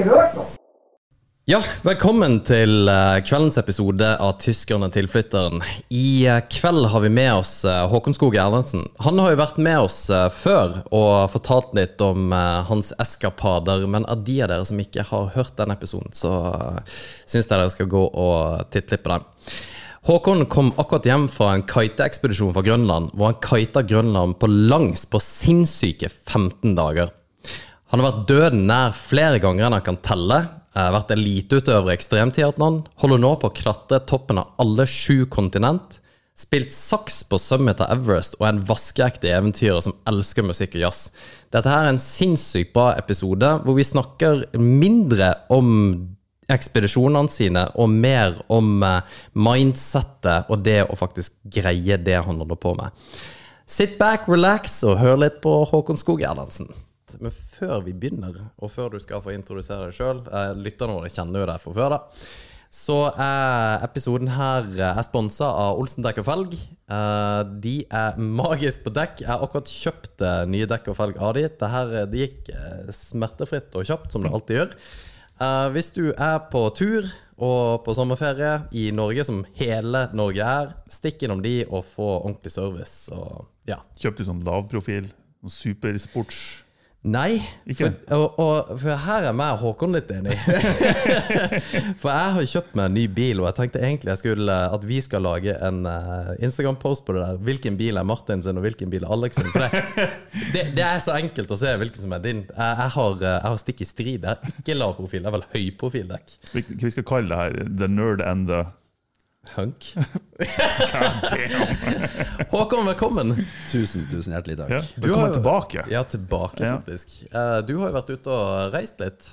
ikke hørt noe. Ja, velkommen til eh, kveldens episode av Tyskerne tilflytteren. I eh, kveld har vi med oss eh, Håkon Skog Erlandsen. Han har jo vært med oss før og fortalt litt om hans eskapader, men av de av dere som ikke har hørt den episoden, så syns jeg dere skal gå og titte litt på den. Håkon kom akkurat hjem fra en kiteekspedisjon fra Grønland, hvor han kita Grønland på langs på sinnssyke 15 dager. Han har vært døden nær flere ganger enn han kan telle. Har Vært eliteutøver i ekstremtriatlon. Holder nå på å klatre toppen av alle sju kontinent. Spilt saks på summit av Everest og er en vaskeekte eventyrer som elsker musikk og jazz. Dette her er en sinnssykt bra episode hvor vi snakker mindre om ekspedisjonene sine og mer om eh, mindsettet og det å faktisk greie det han holder på med. Sit back, relax og hør litt på Håkon Skog Erlandsen. Men før vi begynner, og før du skal få introdusere deg sjøl eh, Lytterne våre kjenner jo deg fra før, da. Så er episoden her eh, er sponsa av Olsen dekk og felg. Eh, De er magisk på dekk. Jeg har akkurat kjøpt nye dekk og felg av de. Det gikk smertefritt og kjapt, som det alltid gjør. Hvis du er på tur og på sommerferie i Norge, som hele Norge er, stikk innom de og få ordentlig service. Og ja, Kjøpte du sånn lavprofil? Sånn supersports... Nei, for, og, og, for her er meg og Håkon litt enig. for jeg har kjøpt meg en ny bil, og jeg tenkte egentlig jeg skulle, at vi skal lage en uh, Instagram-post på det der. Hvilken bil er Martin sin, og hvilken bil er Alex sin? For det, det, det er så enkelt å se hvilken som er din. Jeg, jeg, har, eh, jeg har stikk i strid. Jeg har ikke lav profil, jeg har vel høy profil. Hva vi skal kalle det her? The nerd and the Hunk. Håkon, velkommen. Tusen, tusen hjertelig takk. Ja, Du velkommen har- tilbake. Ja, tilbake, Ja. faktisk. Eh, Du har jo vært ute og reist litt.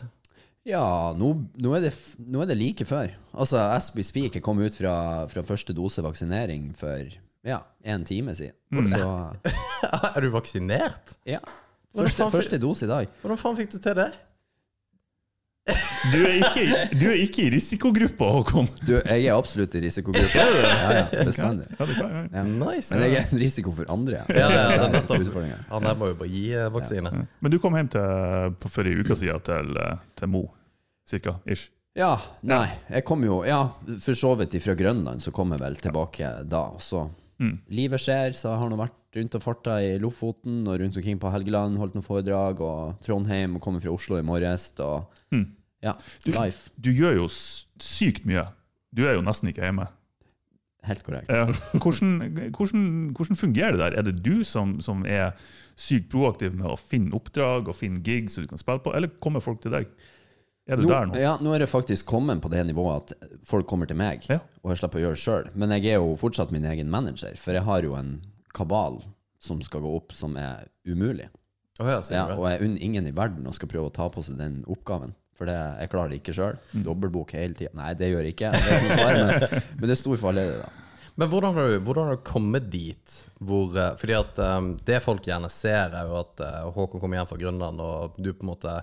Ja, nå, nå, er det, nå er det like før. Altså, as we speak, jeg kom ut fra, fra første dose vaksinering for ja, en time siden. Så Er du vaksinert? ja. Første, første dose i dag. Hvordan faen fikk du til det? Du er ikke, du er ikke i risikogruppa, Håkon. Du, jeg er absolutt i risikogruppa. Ja, ja, bestandig. Ja, det kan jeg. Ja. Nice. Men jeg er en risiko for andre. Ja, ja, det er litt nettopp. Han her må jo bare gi eh, vaksine. Men du kom hjem til, på for ei uke siden til, eh, til Mo, cirka, ish. Ja, nei, jeg kom jo Ja, for så vidt fra Grønland, så kom jeg vel tilbake da. Så Mm. Livet skjer, så jeg har nå vært rundt og farta i Lofoten og rundt omkring på Helgeland, holdt noen foredrag, og Trondheim, og kommer fra Oslo i morges, og Mm. Ja, Du, life. du gjør jo sykt mye. Du er jo nesten ikke hjemme. Helt korrekt. Ja. Hvordan, hvordan, hvordan fungerer det der? Er det du som, som er sykt proaktiv med å finne oppdrag og finne gigs du kan spille på, eller kommer folk til deg? Er du Nå, der nå? ja, nå er det faktisk kommet på det nivået at folk kommer til meg, Ja. og jeg slipper å gjøre det sjøl. Men jeg er jo fortsatt min egen manager, for jeg har jo en kabal som skal gå opp, som er umulig. Oh, ja, Ja, og jeg unner ingen i verden å skal prøve å ta på seg den oppgaven. For det, jeg klarer det ikke sjøl. Mm. Dobbeltbok hele tida. Nei, det gjør jeg ikke. Det er men, men det stor fare, det, da. Men hvordan har, du, hvordan har du kommet dit? Hvor, eh, fordi at um, Det folk gjerne ser, er jo at uh, Håkon kommer hjem fra Grønland, og du på en måte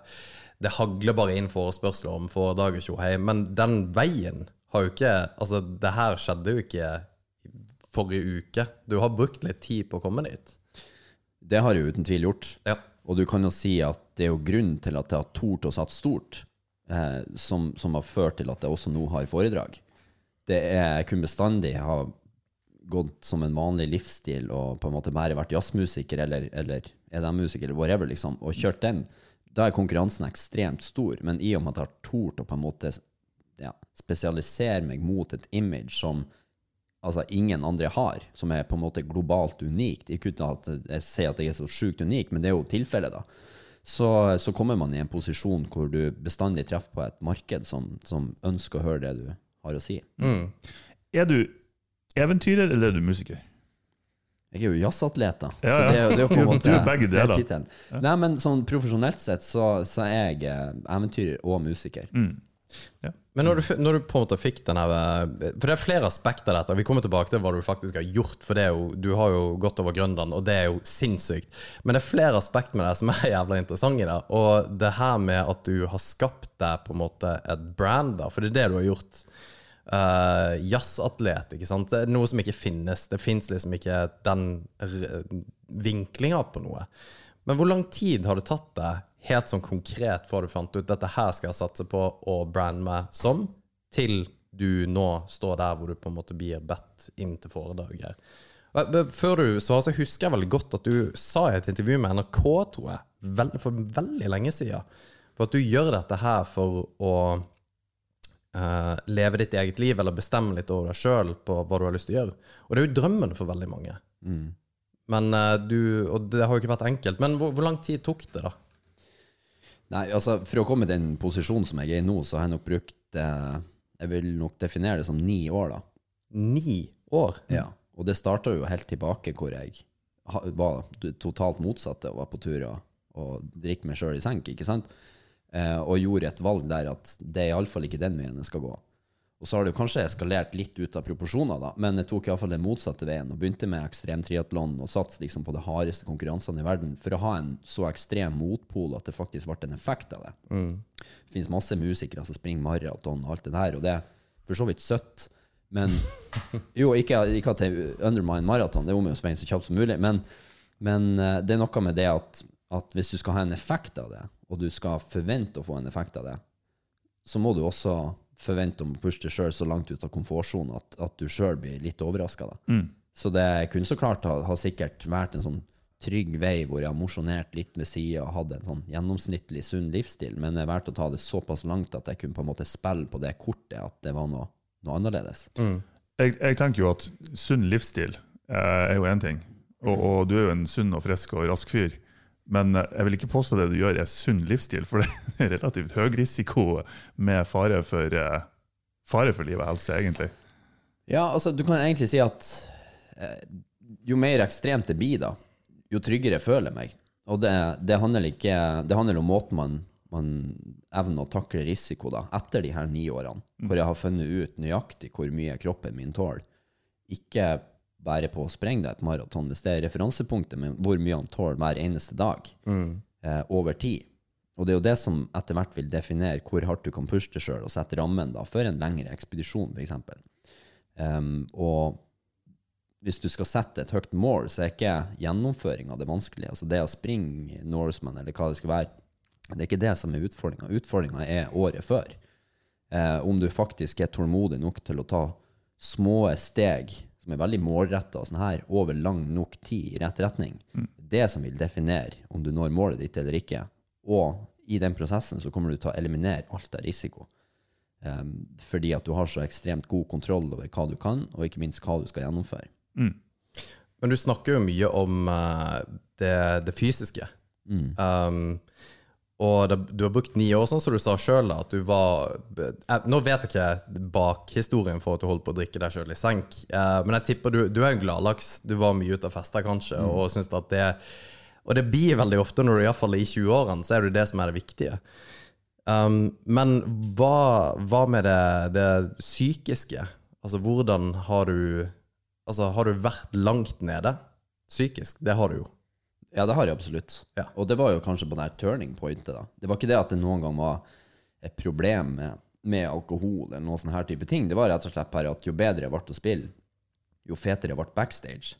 Det hagler bare inn forespørsler om foredrag og tjohei. Men den veien har jo ikke Altså, det her skjedde jo ikke forrige uke. Du har brukt litt tid på å komme dit. Det har jeg uten tvil gjort. Ja. Og du kan jo si at det er jo grunnen til at jeg har tort å satse stort, eh, som, som har ført til at jeg også nå har foredrag. Det er kunne bestandig har gått som en vanlig livsstil og på en måte bare vært jazzmusiker eller, eller EDM-musiker eller whatever, liksom, og kjørt den. Da er konkurransen ekstremt stor. Men i og med at jeg har tort å på en måte ja, spesialisere meg mot et image som altså ingen andre har, som er på en måte globalt unikt. Ikke uten at jeg sier at jeg er så sjukt unik, men det er jo tilfellet, da. Så, så kommer man i en posisjon hvor du bestandig treffer på et marked som, som ønsker å høre det du har å si. Er du eventyrer, eller er du musiker? Jeg er jo jazzatlet, da. Ja, Så det, er det er jo på en måte du er begge deler. er. Nei, men sånn profesjonelt sett så, så er jeg eh, eventyrer og musiker. Mm. Men når du, når du på en måte fikk den her eh, For det er flere aspekter av dette. Vi kommer tilbake til hva du faktisk har gjort. For jo, du har jo gått over Grønland, og det er jo sinnssykt. Men det er flere aspekter med det som er jævla interessante. det. Og det her med at du har skapt deg på en måte et brand, da. For det er det du har gjort. Uh, Jazzatlet, ikke sant. Det er noe som ikke finnes. Det fins liksom ikke den vinklinga på noe. Men hvor lang tid har det tatt deg helt sånn konkret fra du fant ut dette her skal jeg satse på å brande meg som, til du nå står der hvor du på en måte blir bedt inn til foredrag? Før du svarer, så husker jeg veldig godt at du sa i et intervju med NRK, tror jeg, for veldig lenge siden, for at du gjør dette her for å uh, leve ditt eget liv, eller bestemme litt over deg sjøl på hva du har lyst til å gjøre. Og det er jo drømmen for veldig mange. Men uh, du, Og det har jo ikke vært enkelt. Men hvor, hvor lang tid tok det, da? Nei, altså For å komme i den posisjonen som jeg er i nå, så har jeg nok brukt eh, Jeg vil nok definere det som ni år, da. Ni år? Ja. Og det starta jo helt tilbake hvor jeg var totalt motsatte og var på tur og, og drikke meg sjøl i senk, ikke sant? Eh, og gjorde et valg der at det er iallfall ikke den veien jeg skal gå. Og så har det jo kanskje eskalert litt ut av proporsjoner, da, men jeg tok iallfall den motsatte veien og begynte med ekstremtriatlon og satset liksom på de hardeste konkurransene i verden for å ha en så ekstrem motpol at det faktisk ble en effekt av det. Det finnes masse musikere som springer maraton og alt det der, og det er for så vidt søtt. Men jo, ikke, ikke at jeg undermine maraton, det er om å sprenge så kjapt som mulig, men, men eh, det er noe med det at, at hvis du skal ha en effekt av det, og du skal forvente å få en effekt av det, så må du også forvente om å pushe deg sjøl så langt ut av komfortsonen at, at du sjøl blir litt overraska. Så det kunne så klart ha, ha sikkert vært en sånn trygg vei hvor jeg har mosjonert litt ved sida og hatt en sånn gjennomsnittlig sunn livsstil, men jeg valgte å ta det såpass langt at jeg kunne på en måte spille på det kortet at det var noe, noe annerledes. Jeg, jeg tenker jo at sunn livsstil eh, er jo én ting, og, og du er jo en sunn og frisk og rask fyr. Men eh, jeg vil ikke påstå det du gjør er sunn livsstil, for det er relativt høy risiko med fare for, eh, fare for liv og helse, egentlig. Ja, altså, du kan egentlig si at eh, jo mer ekstremt det blir, da, jo tryggere jeg føler jeg meg. Og det, det, handler ikke, det handler om måten man, man evner å takle risiko da, etter de her ni årene, hvor jeg har funnet ut nøyaktig hvor mye kroppen min tåler. Ikke bare på å sprenge deg et maraton, hvis det er referansepunktet, men hvor mye han tåler hver eneste dag eh, over tid. Og det er jo det som etter hvert vil definere hvor hardt du kan pushe deg sjøl, og sette rammen da, for en lengre ekspedisjon, f.eks. Um, og hvis du skal sette et høyt mål, så er ikke gjennomføringa det vanskelige. Altså det å springe Norseman, eller hva det skal være, det er ikke det som er utfordringa. Utfordringa er året før. Eh, om du faktisk er tålmodig nok til å ta små steg som er veldig målretta og sånn her, over lang nok tid i rett retning. Det som vil definere om du når målet ditt eller ikke. Og i den prosessen så kommer du til å eliminere alt av risiko. Um, fordi at du har så ekstremt god kontroll over hva du kan, og ikke minst hva du skal gjennomføre. Men du snakker jo mye om uh, det, det fysiske. Um, og det, du har brukt ni år, sånn som du sa sjøl, at du var jeg, Nå vet jeg ikke bakhistorien for at du holdt på å drikke deg sjøl i senk, eh, men jeg tipper du, du er en gladlaks. Du var mye ute og festa, kanskje, og syns at det Og det blir veldig ofte, når du iallfall er i 20-årene, så er det det som er det viktige. Um, men hva, hva med det, det psykiske? Altså, hvordan har du Altså, har du vært langt nede psykisk? Det har du jo. Ja, det har jeg absolutt. Ja. Og det var jo kanskje på det her turning pointet. da. Det var ikke det at det noen gang var et problem med, med alkohol, eller noe sånn her type ting. Det var rett og slett bare at jo bedre jeg ble å spille, jo fetere jeg ble backstage.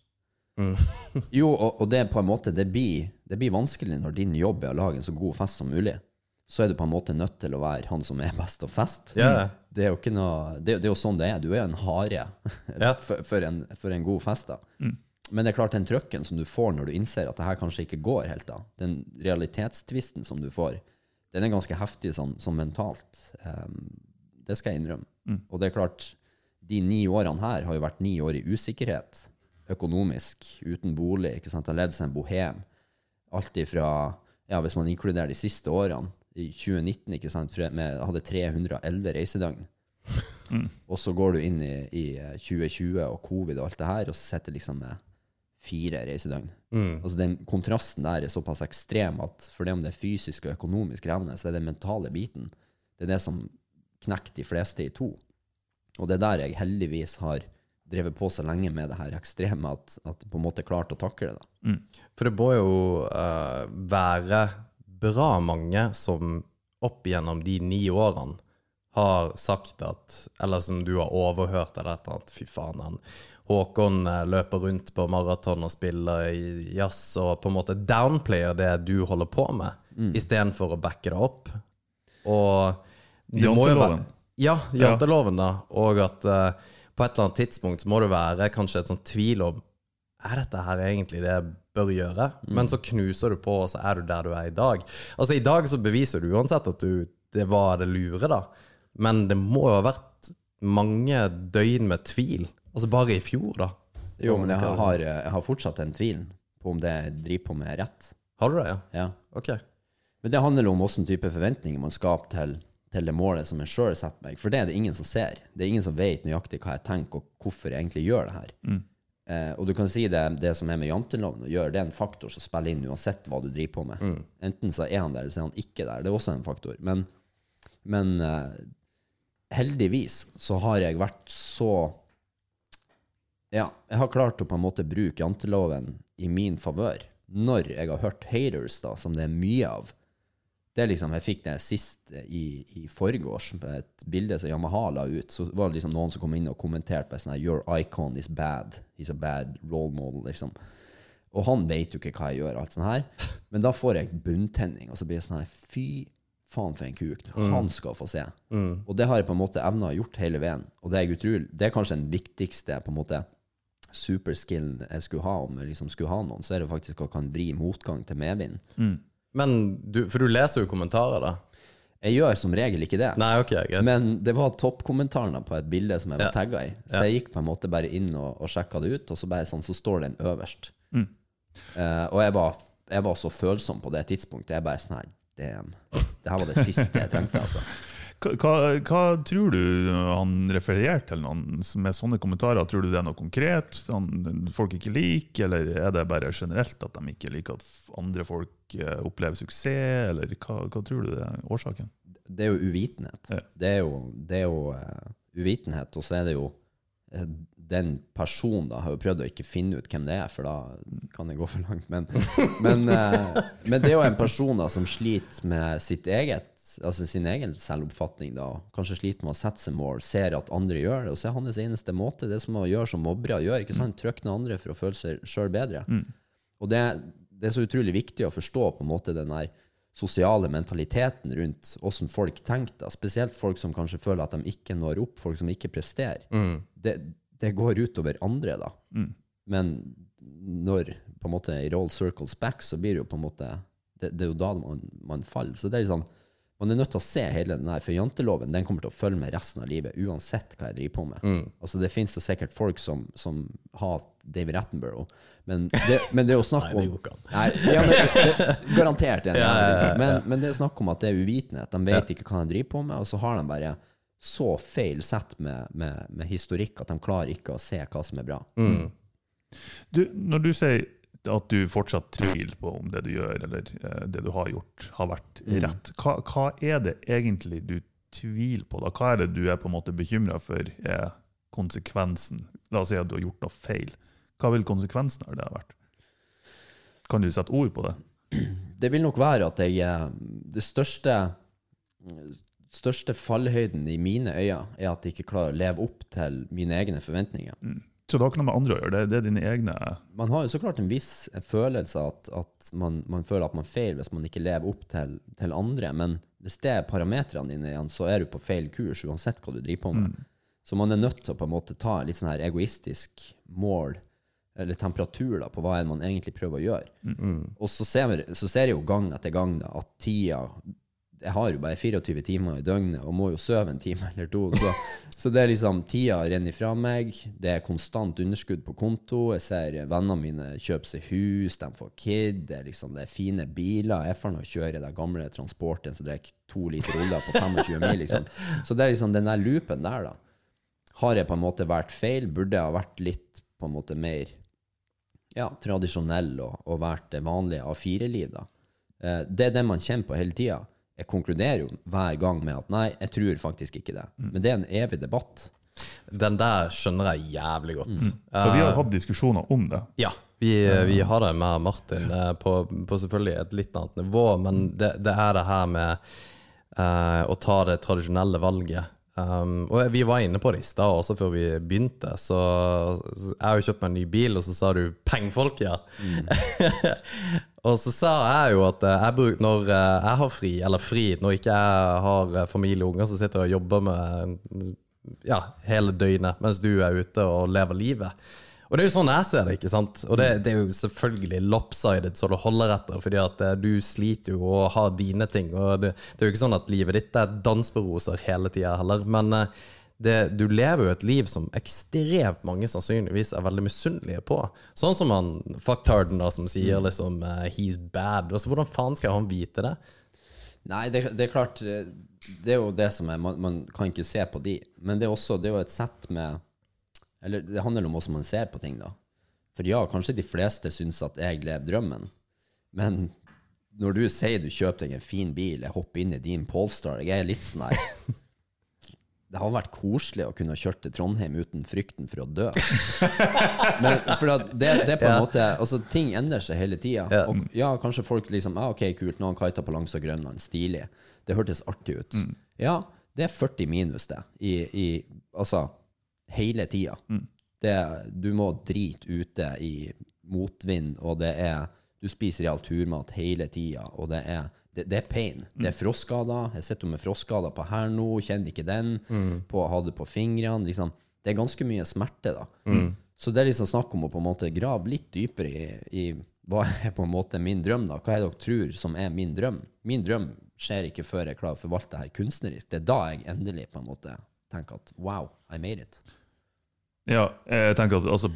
jo, og, og det på en måte, det blir, det blir vanskelig når din jobb er å lage en så god fest som mulig. Så er du på en måte nødt til å være han som er best å feste. Ja. Det er jo ikke noe, det, det er jo sånn det er. Du er en hare for, for, en, for en god fest. da. Men det er klart den trøkken som du får når du innser at det her kanskje ikke går helt, da, den realitetstvisten som du får, den er ganske heftig sånn, sånn mentalt. Um, det skal jeg innrømme. Og det er klart, de ni årene her har jo vært ni år i usikkerhet. Økonomisk, uten bolig. ikke sant? Har levd seg en bohem. Alt ifra, ja, hvis man inkluderer de siste årene, i 2019, ikke sant, med- hadde 311 reisedøgn. Og så går du inn i, i 2020 og covid og alt det her, og så sitter liksom med fire reisedøgn. Altså Den kontrasten der er såpass ekstrem at for det om det er fysisk og økonomisk krevende, så er den mentale biten det er det som knekker de fleste i to. Og det er der jeg heldigvis har drevet på så lenge med det her ekstreme at, at på en måte klart å takle det. da. For det må jo uh, være bra mange som opp gjennom de ni årene har sagt at Eller som du har overhørt eller et eller annet. Fy faen, han Håkon eh, løper rundt på maraton og spiller i jazz og på en måte downplayer det du holder på med, Mm. istedenfor å backe det opp. Og det må jo være. Ja, janteloven, da. Og at uh, på et eller annet tidspunkt så må det være kanskje et sånn tvil om er dette her egentlig det jeg bør gjøre? Men så knuser du på, og så er du der du er i dag. Altså I dag så beviser du uansett at du, det var det lure, da. Men det må jo ha vært mange døgn med tvil. Altså bare i fjor, da. Jo, men jeg har, jeg har fortsatt den tvilen på om det jeg driver på med, er rett. Har du det, ja? Ja. Ok. Men det handler om hvilken type forventninger man skaper til, til det målet som jeg sjøl setter meg. For det er det ingen som ser. Det er ingen som vet nøyaktig hva jeg tenker, og hvorfor jeg egentlig gjør det her. Eh, og du kan si det, det som er med janteloven å gjøre, det er en faktor som spiller inn uansett hva du driver på med. Enten så er han der, eller så er han ikke der. Det er også en faktor. Men, men eh, heldigvis så har jeg vært så Ja, jeg har klart å på en måte bruke janteloven i min favør. Når jeg har hørt haters, da, som det er mye av, det er liksom, Jeg fikk det sist i, i forgårs, på et bilde som Yamaha la ut. Så var det liksom noen som kom inn og kommenterte på sånn her Your icon is bad. He's a bad role model, liksom. Og han vet jo ikke hva jeg gjør, alt sånt her. Men da får jeg bunntenning, og så blir jeg sånn her Fy faen for en kuk. Han skal få se. Og det har jeg på en måte evna å gjort hele veien. Og det er utrolig Det er kanskje den viktigste på en måte superskillen jeg skulle ha om jeg liksom skulle ha noen, så er det faktisk å kan vri motgang til medvind. Men du, For du leser jo kommentarer, da? Jeg gjør som regel ikke det. Nei, ok, greit. Men det var toppkommentarene på et bilde som jeg var Ja. tagga i. Så jeg gikk på en måte bare inn og, og sjekka det ut, og så bare sånn, så står den øverst. Eh, og jeg var, jeg var så følsom på det tidspunktet. Jeg bare sånn her Damn. Det her var det siste jeg trengte, altså. Hva, hva, tror du han refererer til noen med sånne kommentarer? Tror du det er noe konkret han, folk ikke liker, eller er det bare generelt at de ikke liker at andre folk eh, opplever suksess, eller hva, hva tror du det er årsaken? Det er jo uvitenhet. Ja. Det er jo, det er jo uh, uvitenhet, og så er det jo uh, den personen da har jo prøvd å ikke finne ut hvem det er, for da kan det gå for langt. Men, men, uh, men det er jo en person da som sliter med sitt eget altså sin egen selvoppfatning. da, Kanskje sliter med å sette seg mål, ser at andre gjør det, og så er hans eneste måte det som å gjøre som mobbere gjør. ikke sant? Trykke ned andre for å føle seg sjøl bedre. Og det, det er så utrolig viktig å forstå på en måte den der sosiale mentaliteten rundt åssen folk tenker, da. spesielt folk som kanskje føler at de ikke når opp, folk som ikke presterer. Det, det går utover andre, da. Men når på en måte i roll circles back, så blir det jo på en måte Det, det er jo da man, man faller. Så det er liksom man er nødt til å se hele den der, for janteloven den kommer til å følge med resten av livet, uansett hva jeg driver på med. Altså Det finnes sikkert folk som, som har David Attenborough, men det, men det er jo snakk Nei, det om går ikke an. Nei, ja, men, det, Garantert. er det, Ja, ja, ja, liksom. Men, men det er snakk om at det er uvitenhet. De vet ikke hva de driver på med, og så har de bare så feil sett med, med, med historikk at de klarer ikke å se hva som er bra. Du, når du sier at du fortsatt tviler på om det du gjør, eller eh, det du har gjort, har vært rett, hva, hva er det egentlig du tviler på? da? Hva er det du er på en måte bekymra for er konsekvensen? La oss si at du har gjort noe feil. Hva vil konsekvensen av det ha vært? Kan du sette ord på det? Det vil nok være at jeg eh, Det største største fallhøyden i mine øyne er at jeg ikke klarer å leve opp til mine egne forventninger. Så det har ikke noe med andre å gjøre, det, det er dine egne Man har jo så klart en viss følelse at, at man, man føler at man feiler hvis man ikke lever opp til, til andre, men hvis det er parametrene dine igjen, så er du på feil kurs uansett hva du driver på med. Så man er nødt til å på en måte ta litt sånn her egoistisk mål, eller temperatur, da, på hva enn man egentlig prøver å gjøre. Og så ser, vi, så ser jeg jo gang etter gang da, at tida Jeg har jo bare 24 timer i døgnet og må jo sove en time eller to. Så, så det er liksom tida renner ifra meg. Det er konstant underskudd på konto. Jeg ser vennene mine kjøpe seg hus, de får kid. Det er, liksom, det er fine biler. Jeg får nå kjøre den gamle transporten som drikker to liter olje på 25 mil. Liksom. Så det er liksom den der loopen der, da. Har jeg på en måte vært feil? Burde jeg ha vært litt på en måte mer ja, tradisjonell og, og vært det vanlige A4-liv, da. Eh, det er det man kjenner på hele tida. Jeg konkluderer jo hver gang med at nei, jeg tror faktisk ikke det. Men det er en evig debatt. Den der skjønner jeg jævlig godt. For vi har hatt diskusjoner om det. Ja, vi, vi har det med Martin eh, på, på selvfølgelig et litt annet nivå, men det, det er det her med uh, å ta det tradisjonelle valget. Um, og vi var inne på det i stad, også før vi begynte. Så, så Jeg har jo kjøpt meg en ny bil, og så sa du 'pengfolk', ja. og så sa jeg jo at eh, jeg bruk, når eh, jeg har fri, eller fri, når ikke jeg har eh, familie og unger som sitter og jobber med ja, hele døgnet mens du er ute og lever livet. Og det er jo sånn jeg ser det, ikke sant? Og det, det er jo selvfølgelig lopsided så det holder etter, fordi at du sliter jo og har dine ting, og det, det er jo ikke sånn at livet ditt er dans på roser hele tida heller, men det, du lever jo et liv som ekstremt mange sannsynligvis er veldig misunnelige på. Sånn som han fucktarden da, som sier liksom uh, 'he's bad'. Altså, hvordan faen skal han vite det? Nei, det, det er klart eh, Det er jo det som er man, man kan ikke se på de. Men det er også det er jo et sett med Eller det handler om hvordan man ser på ting, da. For ja, kanskje de fleste syns at jeg lever drømmen. Men når du sier du kjøper deg en fin bil, jeg hopper inn i din Polestar Jeg er litt sånn her Det hadde vært koselig å kunne kjørt til Trondheim uten frykten for å dø. Men for det, det på en Ja. måte Altså, ting endrer seg hele tida. Ja. Og ja, kanskje folk liksom Ja, ok, kult, nå har han kita på langs og Grønland. Stilig. Det hørtes artig ut. Ja, det er 40 minus, det. I, i Altså hele tida. Det, du må drite ute i motvind, og det er Du spiser real turmat hele tida, og det er det, det er pain. Det er frostskader. Jeg sitter med frostskader på her nå, kjenner ikke den. På, ha det på fingrene. Liksom. Det er ganske mye smerte, da. Så det er liksom snakk om å på en måte grave litt dypere i, i hva er på en måte min drøm, da? Hva er det dere tror som er min drøm? Min drøm skjer ikke før jeg klarer å forvalte det her kunstnerisk. Det er da jeg endelig på en måte tenker at wow, I made it. Ja, jeg tenker at altså,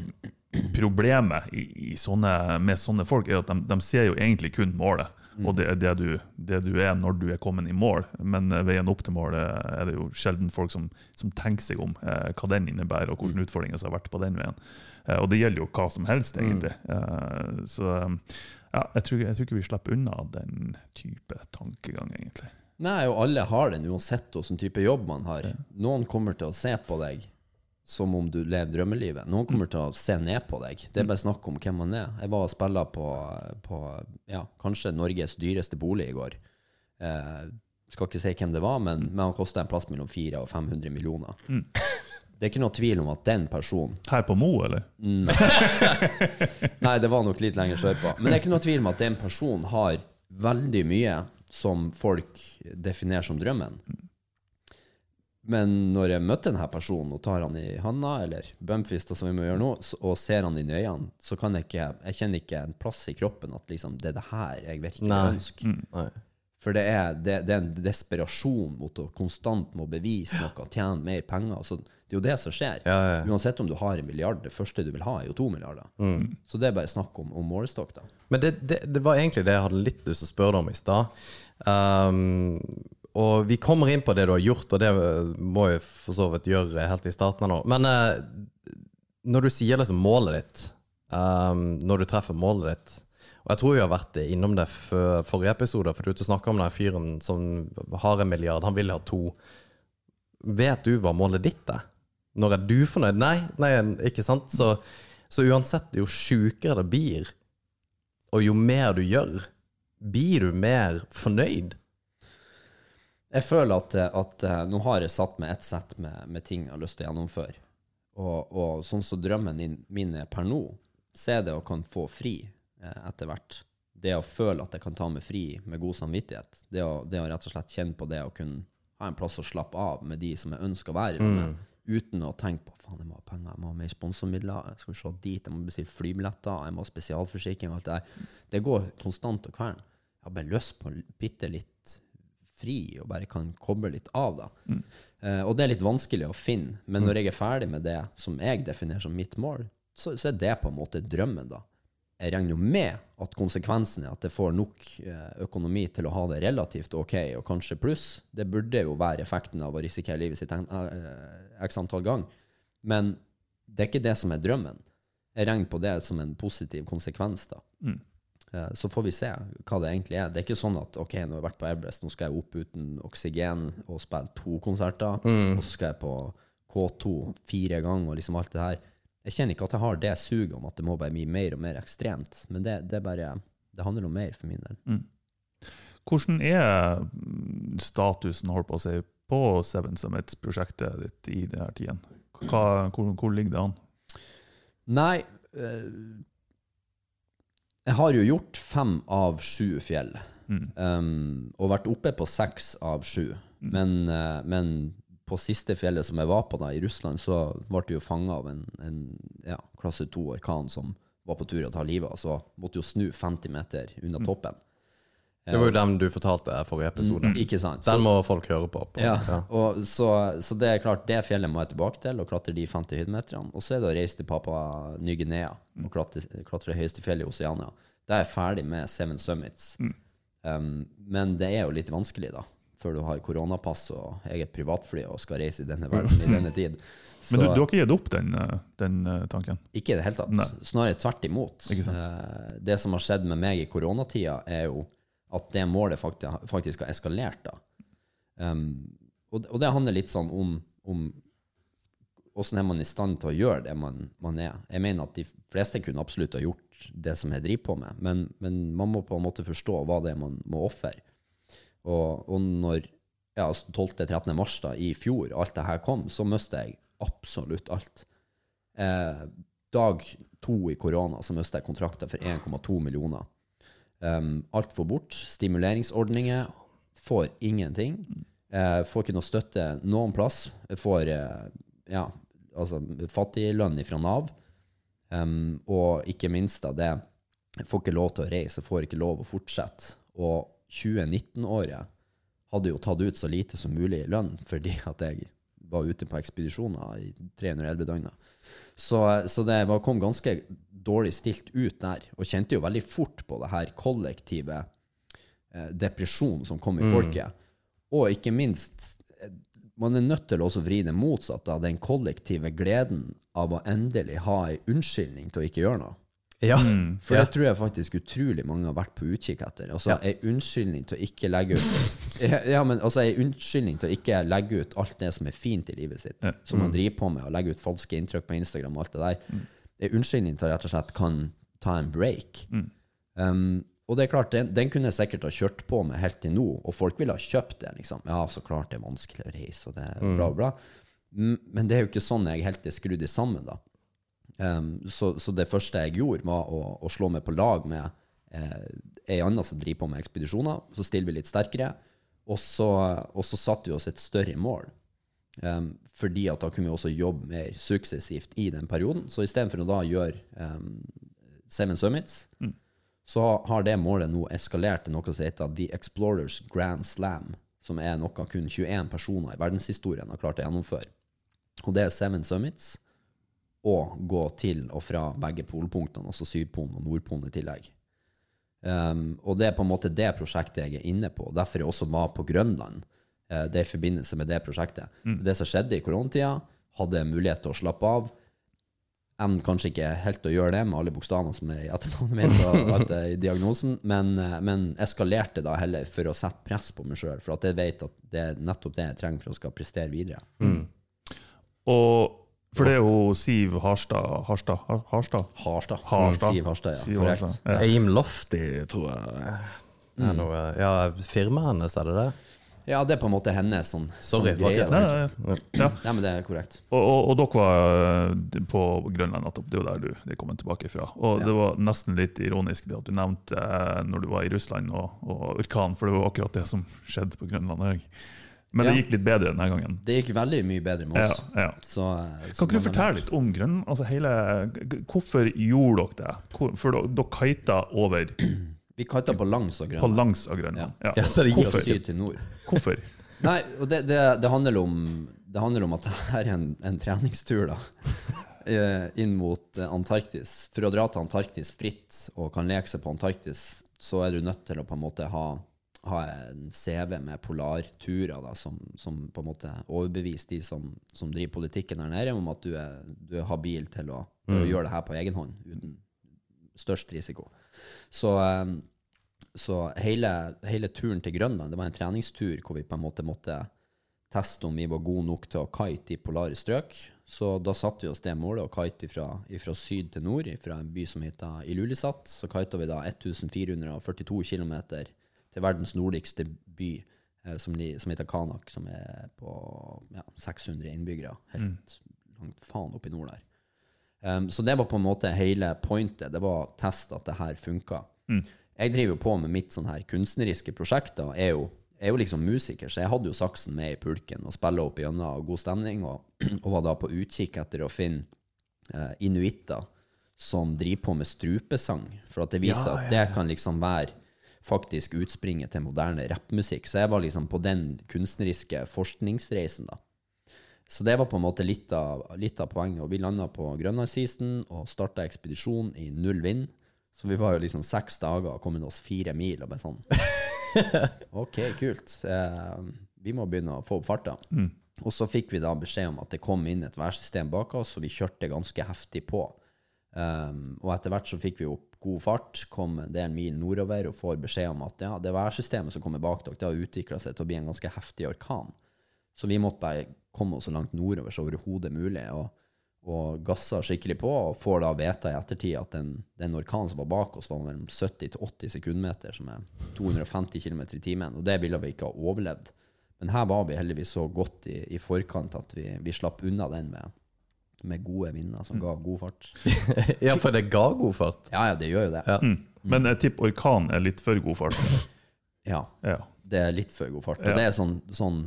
Problemet i, i sånne, med sånne folk er at de, de ser jo egentlig kun målet. Og det det du, det du er når du er kommet i mål. Men eh, veien opp til målet er det jo sjelden folk som, som tenker seg om eh, hva den innebærer, og hvilke utfordringer som har vært på den veien. Eh, og det gjelder jo hva som helst, egentlig. Eh, så eh, ja, jeg tror, jeg tror ikke vi slipper unna den type tankegang, egentlig. Nei, og alle har den, uansett hvilken type jobb man har. Noen kommer til å se på deg som om du lever drømmelivet. Noen kommer til å se ned på deg. Det er bare snakk om hvem man er. Jeg var og spilla på, på ja, kanskje Norges dyreste bolig i går. Eh, skal ikke si hvem det var, men, men han kosta en plass mellom 400 og 500 millioner. Det er ikke noe tvil om at den personen Her på Mo, eller? Nei, det var nok litt lenger sørpå. Men det er ikke noe tvil om at den personen har veldig mye som folk definerer som drømmen. Men når jeg møter denne personen og tar han i handa, eller bumpfista som vi må gjøre nå, og ser han inn i øynene, så kan jeg ikke Jeg kjenner ikke en plass i kroppen at liksom, det er det her jeg virkelig Nei. ønsker. Mm. For det er, det, det er en desperasjon mot å konstant må bevise noe, tjene mer penger. Så det er jo det som skjer. Ja, ja, ja. Uansett om du har en milliard, det første du vil ha, er jo to milliarder. Mm. Så det er bare snakk om, om målestokk, da. Men det, det, det var egentlig det jeg hadde litt lyst til å spørre deg om i stad. Um, og vi kommer inn på det du har gjort, og det må jeg for så vidt gjøre helt i starten her nå. Men eh, når du sier liksom målet ditt, um, når du treffer målet ditt Og jeg tror vi har vært innom det før forrige episode, for du ute og snakker om den fyren som har en milliard, han vil ha to. Vet du hva målet ditt er? Når er du fornøyd? Nei, nei ikke sant? Så, så uansett, jo sjukere det blir, og jo mer du gjør, blir du mer fornøyd? Jeg føler at, at eh, nå har jeg satt meg et sett med, med ting jeg har lyst til å gjennomføre. Og, og sånn som drømmen min, er per nå, så er det å kan få fri eh, etter hvert. Det å føle at jeg kan ta meg fri med god samvittighet. Det å, det å rett og slett kjenne på det å kunne ha en plass å slappe av med de som jeg ønsker å være med, uten å tenke på faen, jeg må ha penger, jeg må ha mer sponsormidler, jeg skal se dit, jeg må bestille flybilletter, jeg må ha spesialforsikring og alt det der. Det går konstant og kvern. Jeg har bare lyst på bitte litt fri og bare kan koble litt av. da. Eh, og det er litt vanskelig å finne, men når jeg er ferdig med det som jeg definerer som mitt mål, så, så er det på en måte drømmen, da. Jeg regner jo med at konsekvensen er at jeg får nok eh, økonomi til å ha det relativt ok, og kanskje pluss. Det burde jo være effekten av å risikere livet sitt eh, x antall gang. Men det er ikke det som er drømmen. jeg regner på det som en positiv konsekvens, da. Eh, Så får vi se hva det egentlig er. Det er ikke sånn at ok, nå har jeg vært på Everest, nå skal jeg opp uten oksygen og spille to konserter, og så skal jeg på K2 fire ganger og liksom alt det her. Jeg kjenner ikke at jeg har det suget om at det må bare bli mer og mer ekstremt, men det, det bare Det handler om mer for min del. Hvordan er mm, statusen holdt på å si, på Seven Summits-prosjektet ditt i denne tiden? Hva, hvor, hvor ligger det an? Nei eh, Jeg har jo gjort fem av sju fjell. Um, og vært oppe på seks av sju. Men, uh, men på siste fjellet som jeg var på da, i Russland, så ble jeg jo fanga av en, en ja, klasse to orkan som var på tur å ta livet av. Så måtte jo snu 50 meter unna toppen. Det var jo den du fortalte forrige episode. Ikke sant? Den må folk høre på. på. Ja, Ja. og så, så det er klart, det fjellet må jeg tilbake til og klatre de 50 høydemeterne. Og så er det å reise til Papa Ny-Guinea og klatre, klatre det høyeste fjellet i Oseania. Da er jeg ferdig med Seven Summits. Um, men det er jo litt vanskelig, da. Før du har koronapass og eget privatfly og skal reise i denne verden i denne tid. Så Men du, du har ikke gitt opp den, eh, den eh, tanken? ikke i det hele tatt. Nei. Snarere tvert imot. Ikke sant. Eh, det som har skjedd med meg i koronatida, er jo at det målet faktisk, faktisk har eskalert. da. Um, og, og det handler litt sånn om, om hvordan er man i stand til å gjøre det man, man er. Jeg mener at de fleste kunne absolutt ha gjort det som jeg driver på med, men, men man må på en måte forstå hva det er man må ofre. Og, og når ja, altså 12.-13. mars da, i fjor alt det her kom, så mista jeg absolutt alt. Eh, dag to i korona så mista jeg kontrakter for 1,2 millioner. Um, alt får bort. Stimuleringsordninger får ingenting. Uh, får ikke noe støtte noen plass. Får uh, ja, altså fattiglønn fra Nav. Um, og ikke minst da det får ikke lov til å reise, får ikke lov å fortsette. Og 2019-året hadde jo tatt ut så lite som mulig i lønn fordi at jeg var ute på ekspedisjoner i 311 døgn. Så, så det var, kom ganske dårlig stilt ut der, og kjente jo veldig fort på det her kollektive eh, depresjonen som kom i folket. Og ikke minst, eh, man er nødt til å også vri det motsatt av den kollektive gleden av å endelig ha ei unnskyldning til å ikke gjøre noe. Ja. For ja. det tror jeg faktisk utrolig mange har vært på utkikk etter. Altså ei unnskyldning til å ikke legge ut Ja, ja, men altså ei unnskyldning til å ikke legge ut alt det som er fint i livet sitt, som man driver på med, og legge ut falske inntrykk på Instagram og alt det der. Unnskyldning til rett og slett kan ta en break. Um, og det er klart, den, den kunne jeg sikkert ha kjørt på med helt til nå, og folk ville ha kjøpt det. liksom. Ja, så klart det er vanskelig å reise, og det er bra, bra. Mm, Men det er jo ikke sånn jeg helt er skrudd sammen, da. Um, så, så det første jeg gjorde, var å, å slå meg på lag med eh, ei anna som driver på med ekspedisjoner. Så stiller vi litt sterkere. Og så, og så satte vi oss et større mål. Um, fordi at da kunne vi også jobbe mer suksessivt i den perioden. Så istedenfor å da gjøre um, Seven Summits, så har det målet nå eskalert til noe som heter The Explorers Grand Slam, som er noe kun 21 personer i verdenshistorien har klart å gjennomføre. Og det er Seven Summits og gå til og fra begge polpunktene, altså Sydpolen og Nordpolen i tillegg. Um, og det er på en måte det prosjektet jeg er inne på. Derfor jeg også var på Grønland. Eh, det i forbindelse med det prosjektet. Det som skjedde i koronatida, hadde mulighet til å slappe av. Evnen kanskje ikke helt å gjøre det med alle bokstavene som er i etternavnet mitt og alt det i diagnosen, men, eh, men eskalerte da heller for å sette press på meg sjøl. For at jeg vet at det er nettopp det jeg trenger for å skal prestere videre. Og for det er jo Siv Harstad Harstad? Harstad? Harstad. Harstad. Siv Harstad, ja. Siv Korrekt. Harstad, ja. Aim Lofty, tror jeg. Er ja, firmaet hennes, er det det? Ja, det er på en måte hennes sånn, Sorry, sånn greie. Nei, nei, nei. Ja. Ja, men det er korrekt. Og, og, og dere var eh, på Grønland nettopp. Det er jo der du de kom tilbake fra. Og det var nesten litt ironisk det at du nevnte eh, når du var i Russland og, og orkan, for det var akkurat det som skjedde på Grønland òg. Men det gikk litt bedre denne gangen. Det gikk veldig mye bedre med oss. ja. Så, eh, så Kan ikke du fortelle litt om Grønland? Altså hele, hvorfor gjorde dere det? For dere kita over Vi kata på langs og på langs og grønn. Ja. Ja, det Hvorfor? hvorfor? Nei, og det, det, det, handler om, det handler om at det her er en, en treningstur, da. eh, Inn mot eh, Antarktis. For å dra til Antarktis fritt og kan leke seg på Antarktis, så er du nødt til å på en måte ha, ha en CV med polarturer da, som, som på en måte overbeviser de som, som driver politikken her nede, om at du er, du er habil til å, til å gjøre det her på egen hånd uten størst risiko. Så, eh, så hele, hele turen til Grønland det var en treningstur hvor vi på en måte måtte teste om vi var gode nok til å kite i polare strøk. Så da satte vi oss det målet å kite fra, syd til nord, fra en by som heter Ilulissat. Så kita vi da 1442 km til verdens nordligste by, eh, som, som, heter Kanak, som er på ja, 600 innbyggere. Helt mm. langt faen opp i nord der. Um, så det var på en måte hele pointet. Det var å teste at det her funka. Mm. Jeg driver jo på med mitt sånn her kunstneriske prosjekt. da, er jo er jo liksom musiker, så jeg hadde jo saksen med i pulken og spilla opp gjennom god stemning, og, og, var da på utkikk etter å finne uh, inuitter som driver på med strupesang, for at det viser ja, ja, ja. at det kan liksom være faktisk utspringet til moderne rappmusikk. Så jeg var liksom på den kunstneriske forskningsreisen, da. Så det var på en måte litt av, litt av poenget. Og vi landa på Grønlandsisen og starta ekspedisjon i null vind. Så vi var jo liksom seks dager og kommet oss fire mil og bare sånn Ok, kult. Eh, vi må begynne å få opp farta. Mm. Og så fikk vi da beskjed om at det kom inn et værsystem bak oss, og vi kjørte ganske heftig på. Um, og etter hvert så fikk vi opp god fart, kom en del mil nordover og får beskjed om at ja, det værsystemet som kommer bak dere, det har utvikla seg til å bli en ganske heftig orkan. Så vi måtte bare komme oss så langt nordover som overhodet mulig. og og gassa skikkelig på, og får da vite i ettertid at den, den, orkanen som var bak oss, var mellom 70 til 80 sekundmeter, som er 250 km i timen. Og det ville vi ikke ha overlevd. Men her var vi heldigvis så godt i, i forkant at vi, vi, slapp unna den med, med gode vinder som ga god fart. ja, for det ga god fart? Ja, ja, det gjør jo det. Ja. Mm. Men jeg tipper orkan er litt for god fart? ja, ja. det er litt for god fart. Og det er sånn, sånn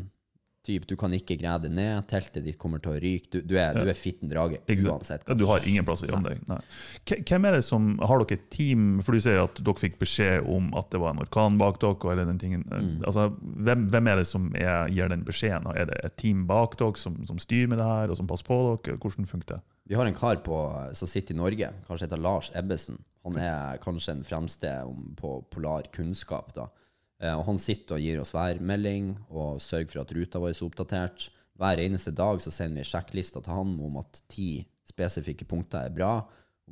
Typ, du kan ikke greie det ned, teltet ditt kommer til å ryke. Du, du er, ja. er fitten drage uansett. Ja, du har ingen plass å gjemme deg. Hvem er det som Har dere et team? For du sier at dere fikk beskjed om at det var en orkan bak dere. Eller den tingen. Mm. Altså, hvem, hvem, er det som er, gir den beskjeden? Er det et team bak dere som, som, styrer med det her, og som passer på dere? Hvordan funker det? Vi har en kar på, som sitter i Norge, kanskje heter Lars Ebbesen. Han er kanskje den fremste på polar kunnskap. da. Eh, og han sitter og gir oss værmelding og sørger for at ruta vår er oppdatert. Hver eneste dag så sender vi sjekklister til han om at ti spesifikke punkter er bra.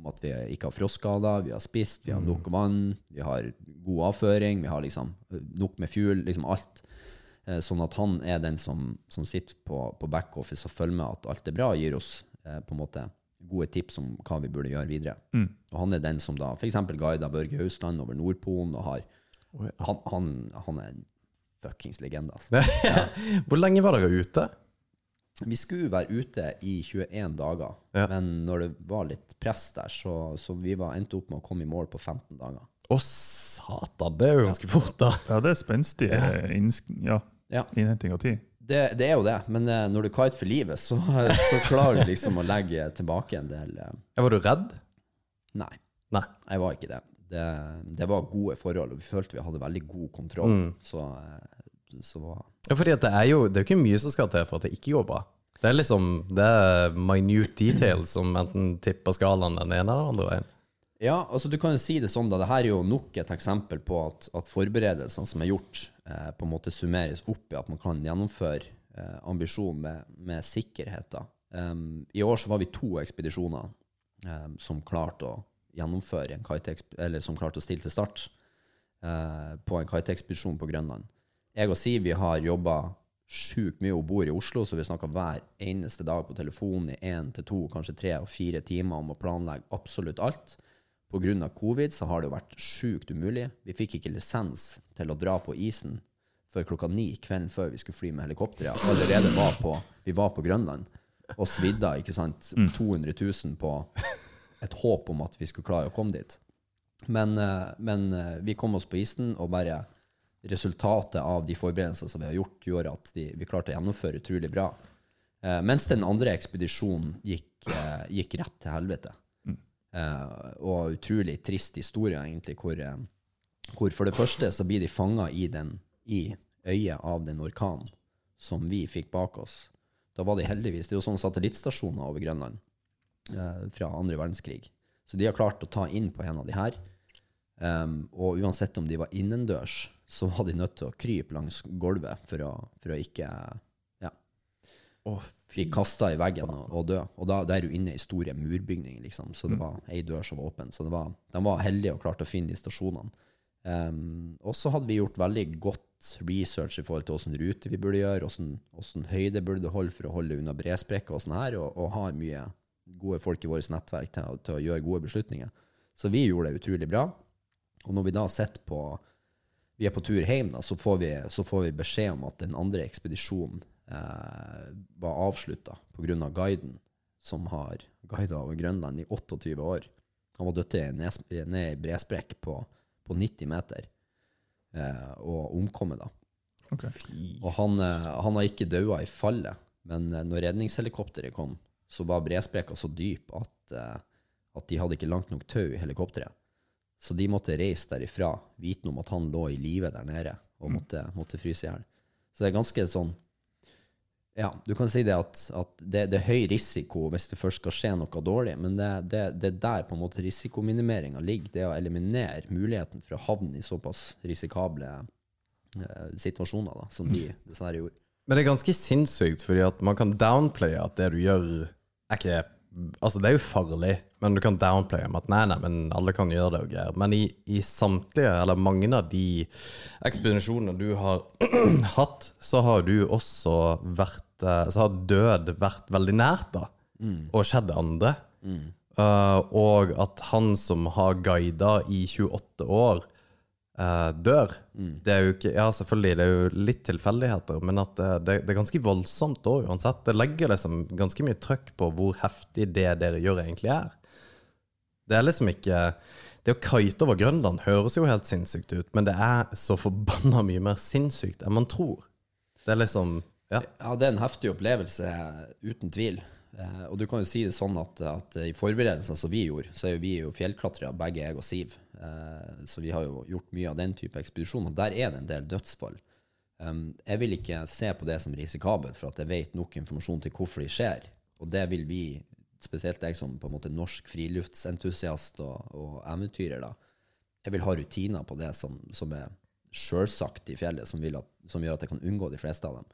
Om at vi ikke har frostskader, vi har spist, vi har nok vann, vi har god avføring, vi har liksom eh, nok med fuel. Liksom alt. Eh, sånn at han er den som, som sitter på, på backoffice og følger med at alt er bra, gir oss på en måte gode tips om hva vi burde gjøre videre. Mm. Og han er den som da f.eks. guider Børge Hausland over Nordpolen og har han, han, han er en fuckings legende, altså. Ja. Hvor lenge var dere ute? Vi skulle være ute i 21 dager, ja. men når det var litt press der, så, så vi var, endte opp med å komme i mål på 15 dager. Å, satan! Det er jo ganske fort, da. Ja, det er spenstig ja. ja. ja. innhenting av tid. Det, det, er jo det, men eh, når du kiter for livet, så, så klarer du liksom å legge tilbake en del eh. Var du redd? Nei. Nei. Jeg var ikke det det, det, var gode forhold, og vi følte vi hadde veldig god kontroll. Mm. Så, eh, så var Ja, fordi det er jo det er ikke mye som skal til for at det ikke går bra. Det er liksom det er minute details som enten tipper skalaen den ene eller den andre veien. Ja, altså du kan jo si det sånn da, det her er jo nok et eksempel på at, at forberedelsene som er gjort, eh, på en måte summeres opp i at man kan gjennomføre eh, ambisjonen med, med sikkerhet. Um, I år så var vi to ekspedisjoner um, som klarte å gjennomføre en eller som klarte å stille til start eh, på en kiteekspedisjon på Grønland. Jeg og Siv har jobba sjukt mye og bor i Oslo, så vi snakka hver eneste dag på telefonen i én til to, kanskje tre og fire timer om å planlegge absolutt alt. Pga. covid så har det jo vært sjukt umulig. Vi fikk ikke lisens til å dra på isen før klokka ni kvelden før vi skulle fly med helikopteret. Allerede var på, vi var på Grønland og svidda ikke sant, 200 000 på et håp om at vi skulle klare å komme dit. Men, eh, men eh, vi kom oss på isen, og bare resultatet av de forberedelsene som vi har gjort, gjorde at vi, vi klarte å gjennomføre utrolig bra. Eh, mens den andre ekspedisjonen gikk, gikk rett til helvete. Eh, og utrolig trist historie, egentlig, hvor, hvor, for det første så blir de fanga i, i øyet av den orkanen som vi fikk bak oss. Da var de heldigvis Det er jo sånne satellittstasjoner over Grønland fra andre verdenskrig. Så de har klart å ta inn på en av de her. Um, og uansett om de var innendørs, så var de nødt til å krype langs gulvet for å, for å ikke ja, Å, bli kasta i veggen og, og dø. Og da, da er du inne i store murbygninger, liksom. Så det var ei dør som var åpen. Så det var, de var heldige og klarte å finne de stasjonene. Um, og så hadde vi gjort veldig godt research i forhold til åssen rute vi burde gjøre, åssen høyde burde holde for å holde unna bresprekker og sånn her, og, og har mye gode folk i vårt nettverk til, til å gjøre gode beslutninger. Så vi gjorde det utrolig bra. Og når vi da sitter på vi er på tur hjem, da, så får vi, så får vi beskjed om at den andre ekspedisjonen eh, var avslutta pga. guiden, som har guida over Grønland i 28 år. Han var dødt ned, ned i bresprekk på, på 90 meter eh, og omkommet, da. Okay. Og han, eh, han har ikke daua i fallet, men eh, når redningshelikopteret kom, så var bresprekka så dyp at, eh, at de hadde ikke langt nok tau i helikopteret. Så de måtte reise derifra, vitende om at han lå i live der nede og måtte, måtte fryse i hjel. Så det er ganske sånn Ja, du kan si det at, at det, det er høy risiko hvis det først skal skje noe dårlig, men det, det, det er der på en måte risikominimeringa ligger. Det å eliminere muligheten for å havne i såpass risikable eh, situasjoner da, som de dessverre gjorde. Men det er ganske sinnssykt, fordi at man kan downplaye at det du gjør, er ikke Altså, det er jo farlig, men du kan downplaye med at nei, nei, men alle kan gjøre det og greier. Men i, i samtlige, eller mange av de ekspedisjonene du har hatt, så har du også vært eh, Så har død vært veldig nært, da. Og skjedd andre. Eh, og at han som har guida i 28 år, eh, dør. Det er jo ikke Ja, selvfølgelig, det er jo litt tilfeldigheter, men at det, det, det er ganske voldsomt òg, uansett. Det legger liksom ganske mye trøkk på hvor heftig det dere gjør, egentlig er. Det er liksom ikke Det å kite over Grønland høres jo helt sinnssykt ut, men det er så forbanna mye mer sinnssykt enn man tror. Det er liksom Ja. Ja, det er en heftig opplevelse, uten tvil. Eh, og du kan jo si det sånn at, at i forberedelsene som vi gjorde, så er jo vi jo fjellklatrere, begge jeg og Siv. Eh, så vi har jo gjort mye av den type ekspedisjoner. Der er det en del dødsfall. Jeg vil ikke se på det som risikabelt, for at jeg vet nok informasjon til hvorfor de skjer. Og det vil vi, spesielt jeg som på en måte norsk friluftsentusiast og, og eventyrer, da, jeg vil ha rutiner på det som, som er sjølsagt i fjellet, som, at, som gjør at jeg kan unngå de fleste av dem.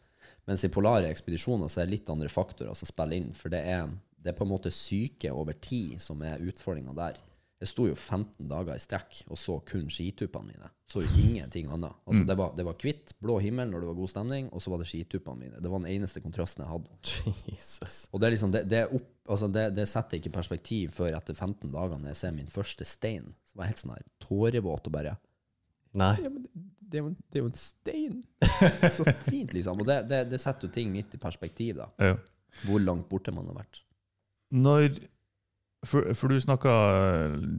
Mens i polare ekspedisjoner så er det litt andre faktorer som spiller inn. For det er, det er på en måte syke over tid som er utfordringa der. Jeg sto jo 15 dager i strekk og så kun skituppene mine. Så jo ingenting annet. Altså, det, var, det var hvitt, blå himmel når det var god stemning, og så var det skituppene mine. Det var den eneste kontrasten jeg hadde. Jesus. Og det, er liksom, det, det, opp, altså det, det setter ikke perspektiv før etter 15 dager, når jeg ser min første stein. Så var jeg helt sånn her tårevåt og bare Nei. ja, men det, det, er jo en, det er jo en stein. Så fint, liksom. Og det, det, det setter jo ting midt i perspektiv, da. Ja. Hvor langt borte man har vært. Når For, for du snakka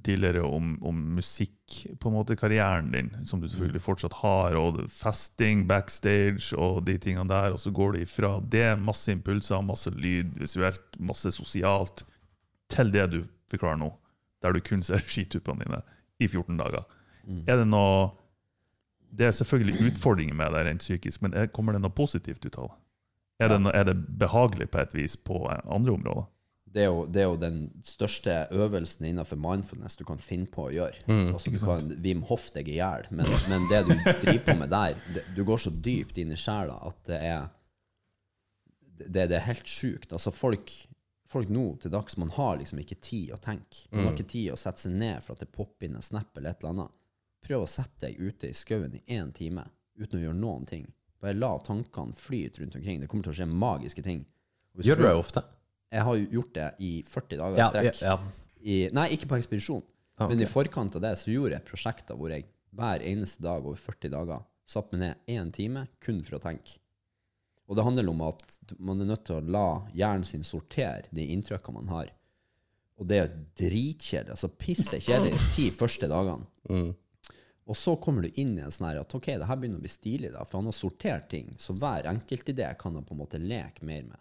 tidligere om, om musikk, på en måte karrieren din, som du selvfølgelig fortsatt har, og festing, backstage og de tingene der, og så går det ifra det, masse impulser, masse lyd, visuelt, masse sosialt, til det du forklarer nå, der du kun ser skituppene dine i 14 dager. Er det noe Det er selvfølgelig utfordringer med det rent psykisk, men er, kommer det noe positivt ut av det? Er det, er det behagelig på et vis på eh, andre områder? Det er, jo, det er jo den største øvelsen innenfor mindfulness du kan finne på å gjøre. altså, du kan Wim Hoff deg i hjel, men, men det du driver på med der, det, du går så dypt inn i sjela at det er det, det er helt sjukt. Altså, folk, folk nå til dags, man har liksom ikke tid å tenke. Man har ikke tid å sette seg ned for at det popper inn en snap eller et eller annet. Prøv å sette deg ute i skauen i én time uten å gjøre noen ting. Bare la tankene flyte rundt omkring. Det kommer til å skje magiske ting. Gjør du det ofte? Jeg har jo gjort det i 40 dager i Ja, strekk. ja, I, nei, ikke på ekspedisjon. Ah, Men i forkant av det så gjorde jeg prosjekter hvor jeg hver eneste dag over 40 dager satt meg ned én time kun for å tenke. Og det handler om at man er nødt til å la hjernen sin sortere de inntrykkene man har. Og det er dritkjedelig. Altså pisse kjedelig de ti første dagene. Og så kommer du inn i en sånn her at ok, det her begynner å bli stilig, da, for han har sortert ting, så hver enkeltidé kan han på en måte leke mer med.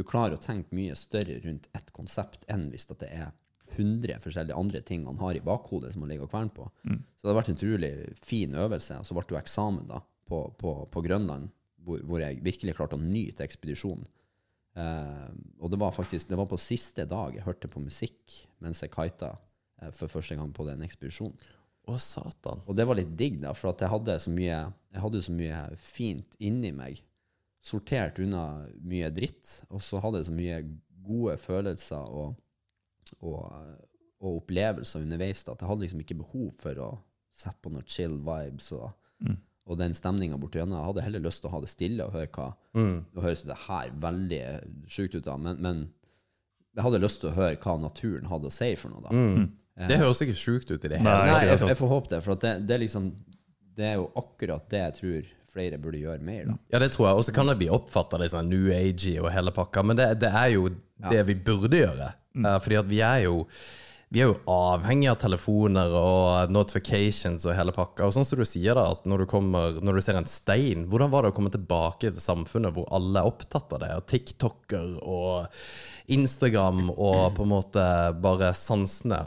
Du klarer å tenke mye større rundt ett konsept enn hvis det er 100 forskjellige andre ting han har i bakhodet som han ligger og kverner på. Så det har vært en utrolig fin øvelse. Og så ble det jo eksamen da, på, på, på Grønland, hvor, hvor jeg virkelig klarte å nyte ekspedisjonen. Eh, og det var faktisk det var på siste dag jeg hørte på musikk mens jeg kita eh, for første gang på den ekspedisjonen. Å, satan. Og det var litt digg, da, for at jeg hadde så mye, jeg hadde så mye fint inni meg. Sortert unna mye dritt. Og så hadde jeg så mye gode følelser og, og, og opplevelser underveis da, at jeg hadde liksom ikke behov for å sette på noen chill vibes og, og den stemninga borti gjennom. Jeg hadde heller lyst til å ha det stille og høre hva Nå høres det her veldig sjukt ut, da, men, men jeg hadde lyst til å høre hva naturen hadde å si for noe. da. Det høres ikke sjukt ut i det hele tatt. Nei, jeg, jeg får håpe det, for at det, det, er liksom, det er jo akkurat det jeg tror flere burde gjøre mer. da. Ja, det tror jeg. Og så kan det bli oppfatta som sånn new age og hele pakka, men det, det er jo det vi burde gjøre. Eh, fordi at vi er jo vi er jo avhengig av telefoner og notifications og hele pakka. Og sånn som du sier da, at når du, kommer, når du ser en stein, hvordan var det å komme tilbake til samfunnet hvor alle er opptatt av det? Og TikToker og Instagram og på en måte bare sansene.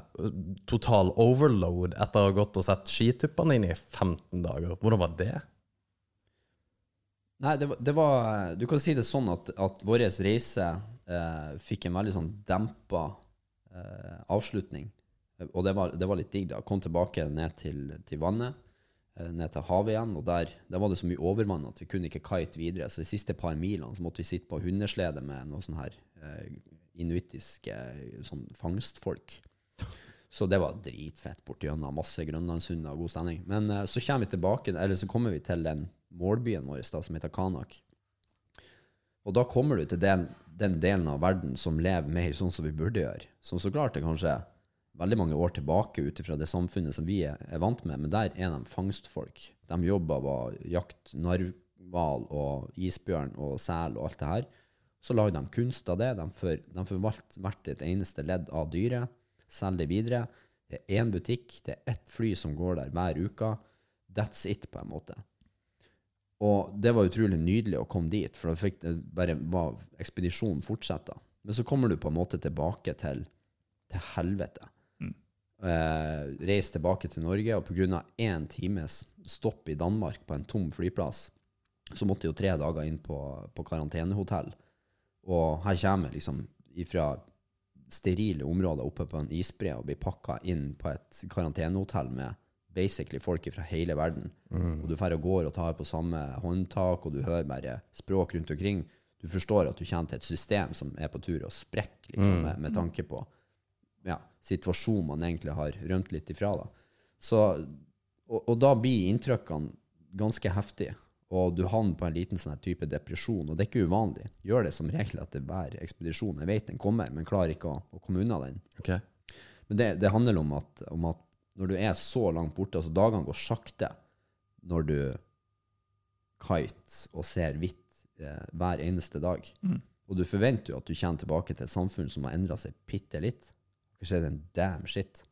Total overload etter å ha gått og sett skituppene inn i 15 dager. Hvordan var det? Nei, det var, det var Du kan si det sånn at, at vår reise eh, fikk en veldig sånn dempa eh, avslutning. Og det var, det var litt digg, da. Kom tilbake ned til, til vannet, eh, ned til havet igjen. Og der, der var det så mye overvann at vi kunne ikke kite videre. Så de siste par milene så måtte vi sitte på hundeslede med noe sånn her eh, inuittiske sånn fangstfolk. Så det var dritfett borti gjennom. Masse grønlandshunder og god stemning. Men eh, så kommer vi tilbake, eller så kommer vi til den målbyen vår da, som heter Kanak. Og da kommer du til den, den delen av verden som lever mer sånn som vi burde gjøre. Som så klart er kanskje veldig mange år tilbake ut ifra det samfunnet som vi er, er vant med, men der er de fangstfolk. De jobber med jakt, narhval og isbjørn og sel og alt det her. Så lager de kunst av det. De, for, de forvalter hvert et eneste ledd av dyret, selger det videre. Det er én butikk, det er ett fly som går der hver uke. That's it, på en måte. Og det var utrolig nydelig å komme dit, for da fikk det bare var ekspedisjonen fortsette. Men så kommer du på en måte tilbake til, til helvete. Eh, reis tilbake til Norge, og pga. én times stopp i Danmark på en tom flyplass, så måtte jeg jo tre dager inn på, på karantenehotell. Og her kommer jeg liksom ifra sterile områder oppe på en isbre og blir pakka inn på et karantenehotell med basically folk fra hele verden. Og du drar og går og tar på samme håndtak, og du hører bare språk rundt omkring. Du forstår at du kommer til et system som er på tur å sprekke, liksom, med, med tanke på ja, situasjonen man egentlig har rømt litt ifra. Da. Så, og, og da blir inntrykkene ganske heftige. Og du havner på en liten sånn type depresjon, og det er ikke uvanlig. Gjør det som regel etter hver ekspedisjon. Jeg vet den kommer, men klarer ikke å, å komme unna den. Okay. Men det, det handler om at, om at når du er så langt borte, altså dagene går sakte når du kite og ser hvitt eh, hver eneste dag. Og du forventer jo at du kommer tilbake til et samfunn som har endra seg bitte litt. Hva skjer en damn shit?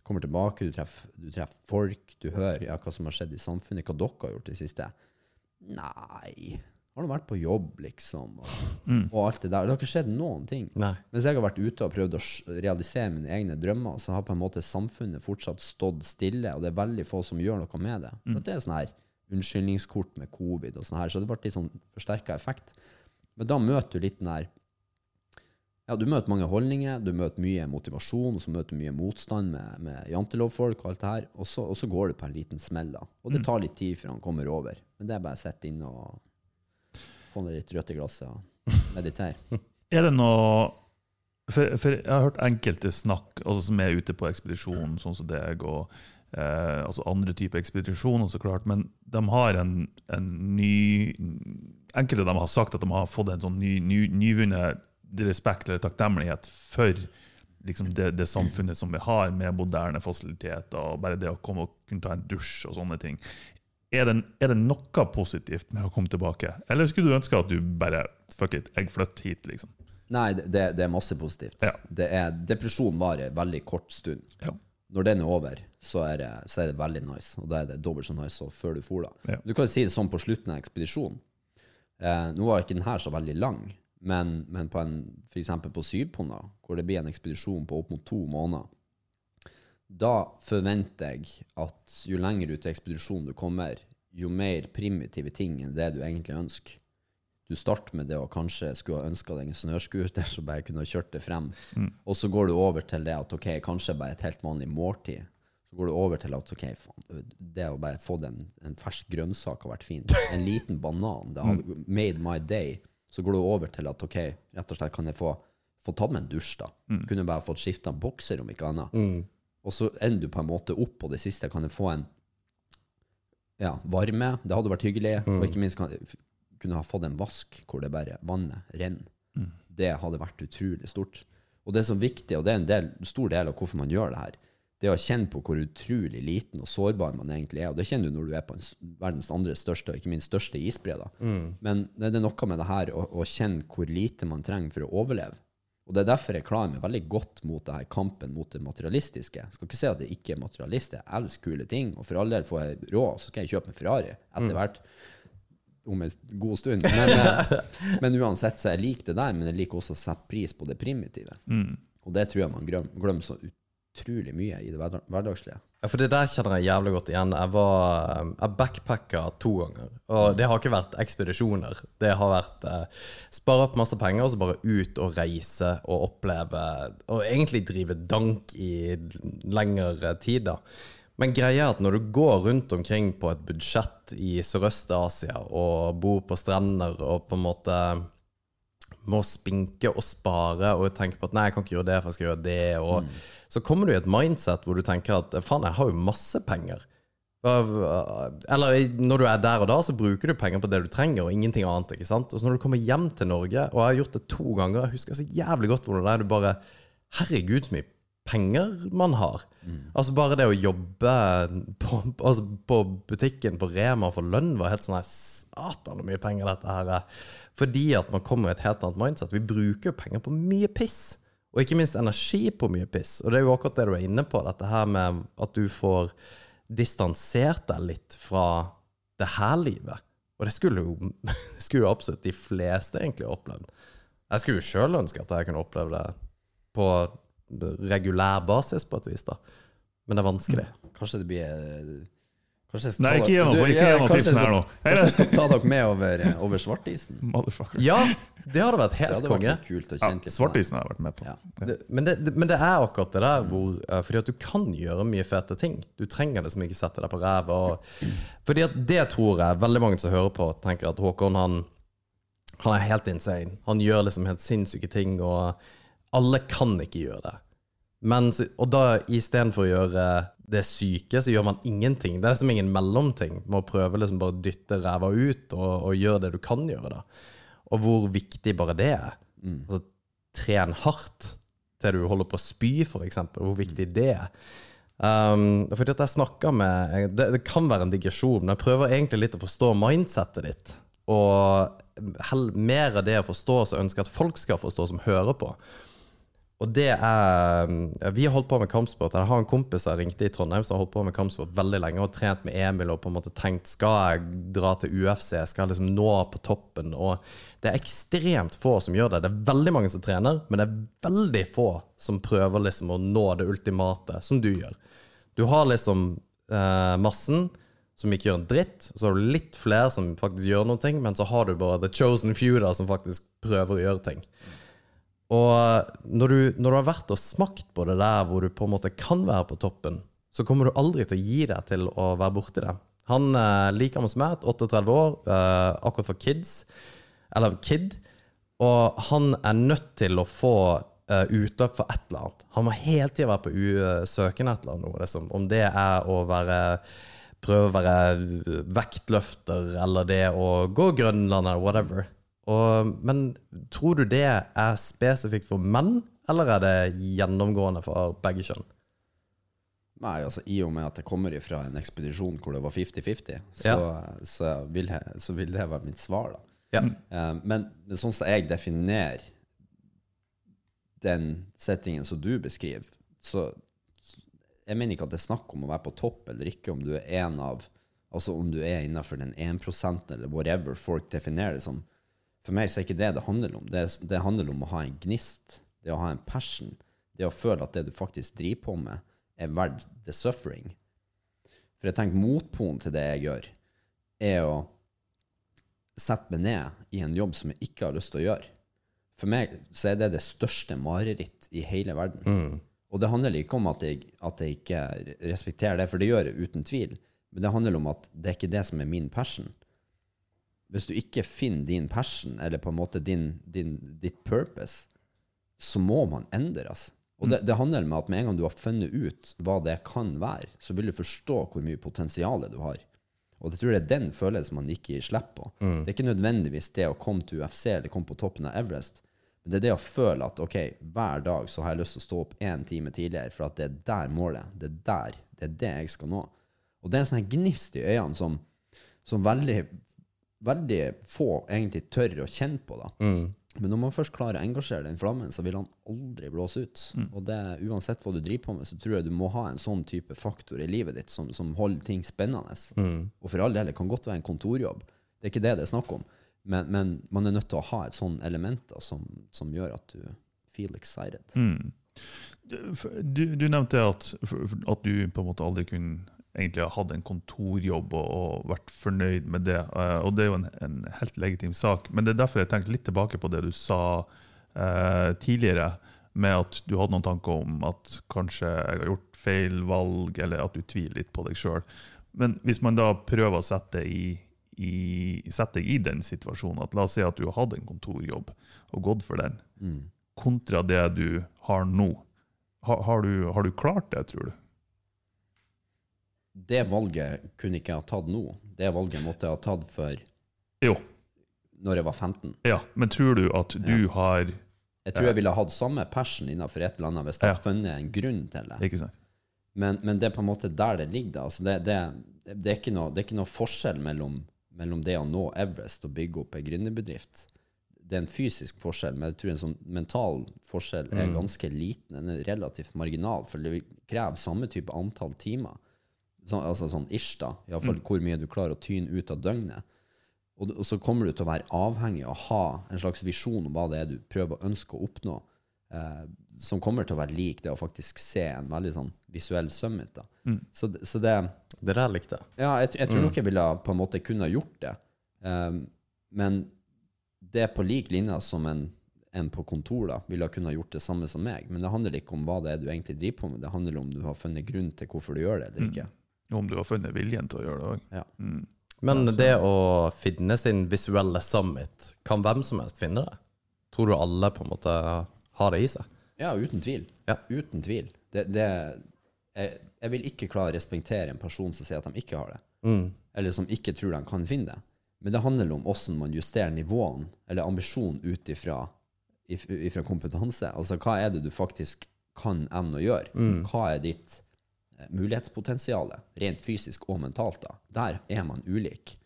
Du kommer tilbake, du treffer, du treffer folk, du hører ja, hva som har skjedd i samfunnet, hva dere har gjort i det siste. Nei, har du vært på jobb, liksom? Og, og alt det der. Det har ikke skjedd noen ting. Nei. Mens jeg har vært ute og prøvd å realisere mine egne drømmer, så har på en måte samfunnet fortsatt stått stille, og det er veldig få som gjør noe med det. For at det er sånn her unnskyldningskort med covid og sånn her, så det ble litt sånn forsterka effekt. Men da møter du litt den her Ja, du møter mange holdninger, du møter mye motivasjon, og så møter du mye motstand med, med jantelovfolk og alt det her, og så, og så går det på en liten smell, da. Og det tar litt tid før han kommer over. Men det er bare å sitte inne og få ned litt rødt i glasset og meditere. Er det noe for, for jeg har hørt enkelte snakk altså som er ute på ekspedisjon, sånn som deg, og eh, altså andre typer ekspedisjoner, så klart, men de har en, en ny Enkelte av dem har sagt at de har fått en sånn ny, ny, nyvunnet respekt eller takknemlighet for liksom det, det samfunnet som vi har, med moderne fasiliteter, og bare det å komme og kunne ta en dusj og sånne ting. Er det, er det noe positivt med å komme tilbake, eller skulle du ønske at du bare Fuck it, jeg flytter hit, liksom? Nei, det, det er masse positivt. Ja. Det er, depresjon varer veldig kort stund. Ja. Når den er over, så er, det, så er det veldig nice. Og da er det dobbelt så nice som før du for. da. Ja. Du kan si det sånn på slutten av ekspedisjonen. Eh, nå var ikke den her så veldig lang, men, men på en, for eksempel på Sydponna, hvor det blir en ekspedisjon på opp mot to måneder, da forventer jeg at jo lenger ut i ekspedisjonen du kommer, jo mer primitive ting enn det du egentlig ønsker. Du starter med det å kanskje skulle ha ønska deg en snøscooter så bare kunne ha kjørt det frem. Og så går du over til det at ok, kanskje bare et helt vanlig måltid. Så går du over til at ok, faen, det å bare få en, en fersk grønnsak har vært fint. En liten banan. Det hadde made my day. Så går du over til at ok, rett og slett kan jeg få, få tatt meg en dusj, da. Kunne bare fått skifta bokser, om ikke annet. Og så ender du på en måte opp på det siste. Kan du få en ja, varme? Det hadde vært hyggelig. Og ikke minst kan, kunne ha fått en vask hvor det bare vannet renner. Det hadde vært utrolig stort. Og det som er viktig, og det er en del, stor del av hvorfor man gjør det her, det er å kjenne på hvor utrolig liten og sårbar man egentlig er. Og det kjenner du når du er på en, verdens andre største, og ikke minst største isbre. Mm. Men det er noe med det her å, å kjenne hvor lite man trenger for å overleve. Og det er derfor jeg klarer meg veldig godt mot det her kampen mot det materialistiske. Jeg skal ikke si at det ikke er materialist. Jeg elsker kule ting, og for all del får jeg råd, så skal jeg kjøpe en Ferrari etter hvert. Om en god stund. Men, eh, men uansett, så jeg liker det der, men jeg liker også å sette pris på det primitive. Og det tror jeg man glemmer så utrolig mye i det hverdagslige. Ja, for det der kjenner jeg jævlig godt igjen. Jeg var um, Jeg backpacka to ganger. Og det har ikke vært ekspedisjoner. Det har vært eh, spare opp masse penger og så bare ut og reise og oppleve Og egentlig drive dank i lengre tid, da. Men greia er at når du går rundt omkring på et budsjett i Sørøst-Asia og bor på strender og på en måte må spinke og spare og tenke på at nei, jeg kan ikke gjøre det, for jeg skal gjøre det. Og så kommer du i et mindset hvor du tenker at faen, jeg har jo masse penger. Eller når du er der og da, så bruker du penger på det du trenger, og ingenting annet. ikke sant? Og så når du kommer hjem til Norge, og jeg har gjort det to ganger, jeg husker så jævlig godt hvordan det er, du bare Herregud, så mye penger man har. Altså Bare det å jobbe på, altså på butikken på Rema for lønn var helt sånn Satan, så mye penger dette her er. Fordi at man kommer i et helt annet mindset. Vi bruker jo penger på mye piss. Og ikke minst energi på mye piss. Og det er jo akkurat det du er inne på, dette her med at du får distansert deg litt fra det her livet. Og det skulle jo, skulle jo absolutt de fleste egentlig opplevd. Jeg skulle jo sjøl ønske at jeg kunne oppleve det på regulær basis, på et vis, da. Men det er vanskelig. Kanskje det blir eh, Kanskje jeg skal Nei, ikke gjennom tipsen Du, ikke her nå. Kanskje jeg skal ta dere med over, eh, over svartisen? Motherfucker. Ja, det hadde vært helt konge. Ja. Svartisen har jeg vært med på. Ja. Det, men, det, det- men det er akkurat det der hvor eh, Fordi at du kan gjøre mye fete ting. Du trenger liksom ikke sette deg på ræva. Fordi at det tror jeg veldig mange som hører på, tenker at Håkon han, han er helt insane. Han gjør liksom helt sinnssyke ting, og alle kan ikke gjøre det. Men, og da istedenfor å gjøre det syke, så gjør man ingenting. Det er liksom ingen mellomting med å prøve liksom bare å dytte ræva ut og, og gjøre det du kan gjøre. da. Og hvor viktig bare det er. Altså, tren hardt til du holder på å spy, f.eks. Hvor viktig det er. Um, fordi at jeg snakker med det, det kan være en digresjon, men jeg prøver egentlig litt å forstå mindsettet ditt. Og mer av det å forstå som ønsker at folk skal forstå, som hører på. Og det er Vi har holdt på med kampsport. Jeg har en kompis jeg ringte i Trondheim som har holdt på med kampsport veldig lenge og trent med Emil og på en måte tenkt skal jeg dra til UFC, skal jeg liksom nå på toppen. Og det er ekstremt få som gjør det. Det er veldig mange som trener, men det er veldig få som prøver liksom å nå det ultimate, som du gjør. Du har liksom eh, massen som ikke gjør en dritt, så har du litt flere som faktisk gjør noe, men så har du bare the chosen few da, som faktisk prøver å gjøre ting. Og når du, når du har vært og smakt på det der hvor du på en måte kan være på toppen, så kommer du aldri til å gi deg til å være borti det. Han eh, liker meg som meg, 38 år, eh, akkurat for kids, eller kid, og han er nødt til å få eh, utløp for et eller annet. Han må hele tida være på u- eller annet, noe, liksom. om det er å være prøve å være vektløfter, eller det å gå Grønland, eller whatever. Og, men tror du det er spesifikt for menn, eller er det gjennomgående for begge kjønn? Nei, altså I og med at jeg kommer fra en ekspedisjon hvor det var 50-50, så, Ja. så, vil jeg, så vil det være mitt svar. da. Ja. Eh, men, men sånn som jeg definerer den settingen som du beskriver, så jeg mener ikke at det er snakk om å være på topp eller ikke, om du er en av Altså om du er innenfor den 1% eller whatever folk definerer det som. For meg så er ikke det det handler om. Det, det handler om å ha en gnist, det å ha en passion, det å føle at det du faktisk driver på med, er verdt the suffering. For jeg tenker motpolen til det jeg gjør, er å sette meg ned i en jobb som jeg ikke har lyst til å gjøre. For meg så er det det største mareritt i hele verden. Og det handler ikke om at jeg, at jeg ikke respekterer det, for det gjør jeg uten tvil. Men det handler om at det er ikke det som er min passion. Hvis du ikke finner din passion, eller på en måte din, din, ditt purpose, så må man endres. Og det, det handler om at med en gang du har funnet ut hva det kan være, så vil du forstå hvor mye potensial du har. Og jeg tror det er den følelsen man ikke gir slipp på. Det er ikke nødvendigvis det å komme til UFC eller komme på toppen av Everest. Men det er det å føle at ok, hver dag så har jeg lyst til å stå opp én time tidligere, for at det er der målet, det er der, det er det jeg skal nå. Og det er en sånn gnist i øynene som, som veldig, veldig få egentlig tør å kjenne på. da. Men når man først klarer å engasjere den flammen, så vil han aldri blåse ut. Og det, uansett hva du driver på med, så tror jeg du må ha en sånn type faktor i livet ditt som, som holder ting spennende. Og for all del, det kan godt være en kontorjobb. Det er ikke det det er snakk om. Men, men man er nødt til å ha et sånn element da, som, som gjør at du feel excited. Du, du nevnte at, at du på en måte aldri kunne egentlig ha hatt en kontorjobb og, og vært fornøyd med det. eh, Og det er jo en, en helt legitim sak. Men det er derfor jeg tenkte litt tilbake på det du sa eh, tidligere, med at du hadde noen tanker om at kanskje jeg har gjort feil valg, eller at du tviler litt på deg sjøl. Men hvis man da prøver å sette, i, i, sette deg i den situasjonen, at la oss si at du har hatt en kontorjobb og gått for den, kontra det du har nå, ha, har, du, har du klart det, tror du? Det valget kunne ikke jeg ha tatt nå. Det valget måtte jeg ha tatt for Jo, når jeg var 15. ja. Men tror du at du har Jeg tror jeg ville hatt samme passion innenfor et eller annet hvis jeg Ja. hadde funnet en grunn til det. Ikke sant? Men, men det er på en måte der det ligger. da. Altså det, det, det, er ikke noe, det er ikke noe forskjell mellom, mellom det å nå Everest og bygge opp en gründerbedrift. Det er en fysisk forskjell, men jeg tror en sånn mental forskjell er ganske liten. Den er relativt marginal, for det krever samme type antall timer. Så, altså sånn ish, da. Iallfall hvor mye du klarer å tyne ut av døgnet. Og, og så kommer du til å være avhengig av å ha en slags visjon om hva det er du prøver å ønske å oppnå, eh, som kommer til å være lik det å faktisk se en veldig sånn visuell summit. Da. Så, så det Det der likte jeg. Ja, jeg, jeg tror nok jeg ville på en måte kunne ha gjort det. Um, men det er på lik linje som en, en på kontor da, ville ha gjort det samme som meg. Men det handler ikke om hva det er du egentlig driver på med, det handler om du har funnet grunn til hvorfor du gjør det eller ikke. Om du har funnet viljen til å gjøre det òg. Ja. Men det å finne sin visuelle summit, kan hvem som helst finne det? Tror du alle på en måte har det i seg? Ja, uten tvil. Ja. Uten tvil. Det, det, jeg, jeg vil ikke klare å respektere en person som sier at de ikke har det, eller som ikke tror de kan finne det. Men det handler om hvordan man justerer nivåene, eller ambisjonen ut ifra, if- ifra kompetanse. Altså hva er det du faktisk kan evne å gjøre? Hva er ditt eh, mulighetspotensial, rent fysisk og mentalt? da? Der er man ulik.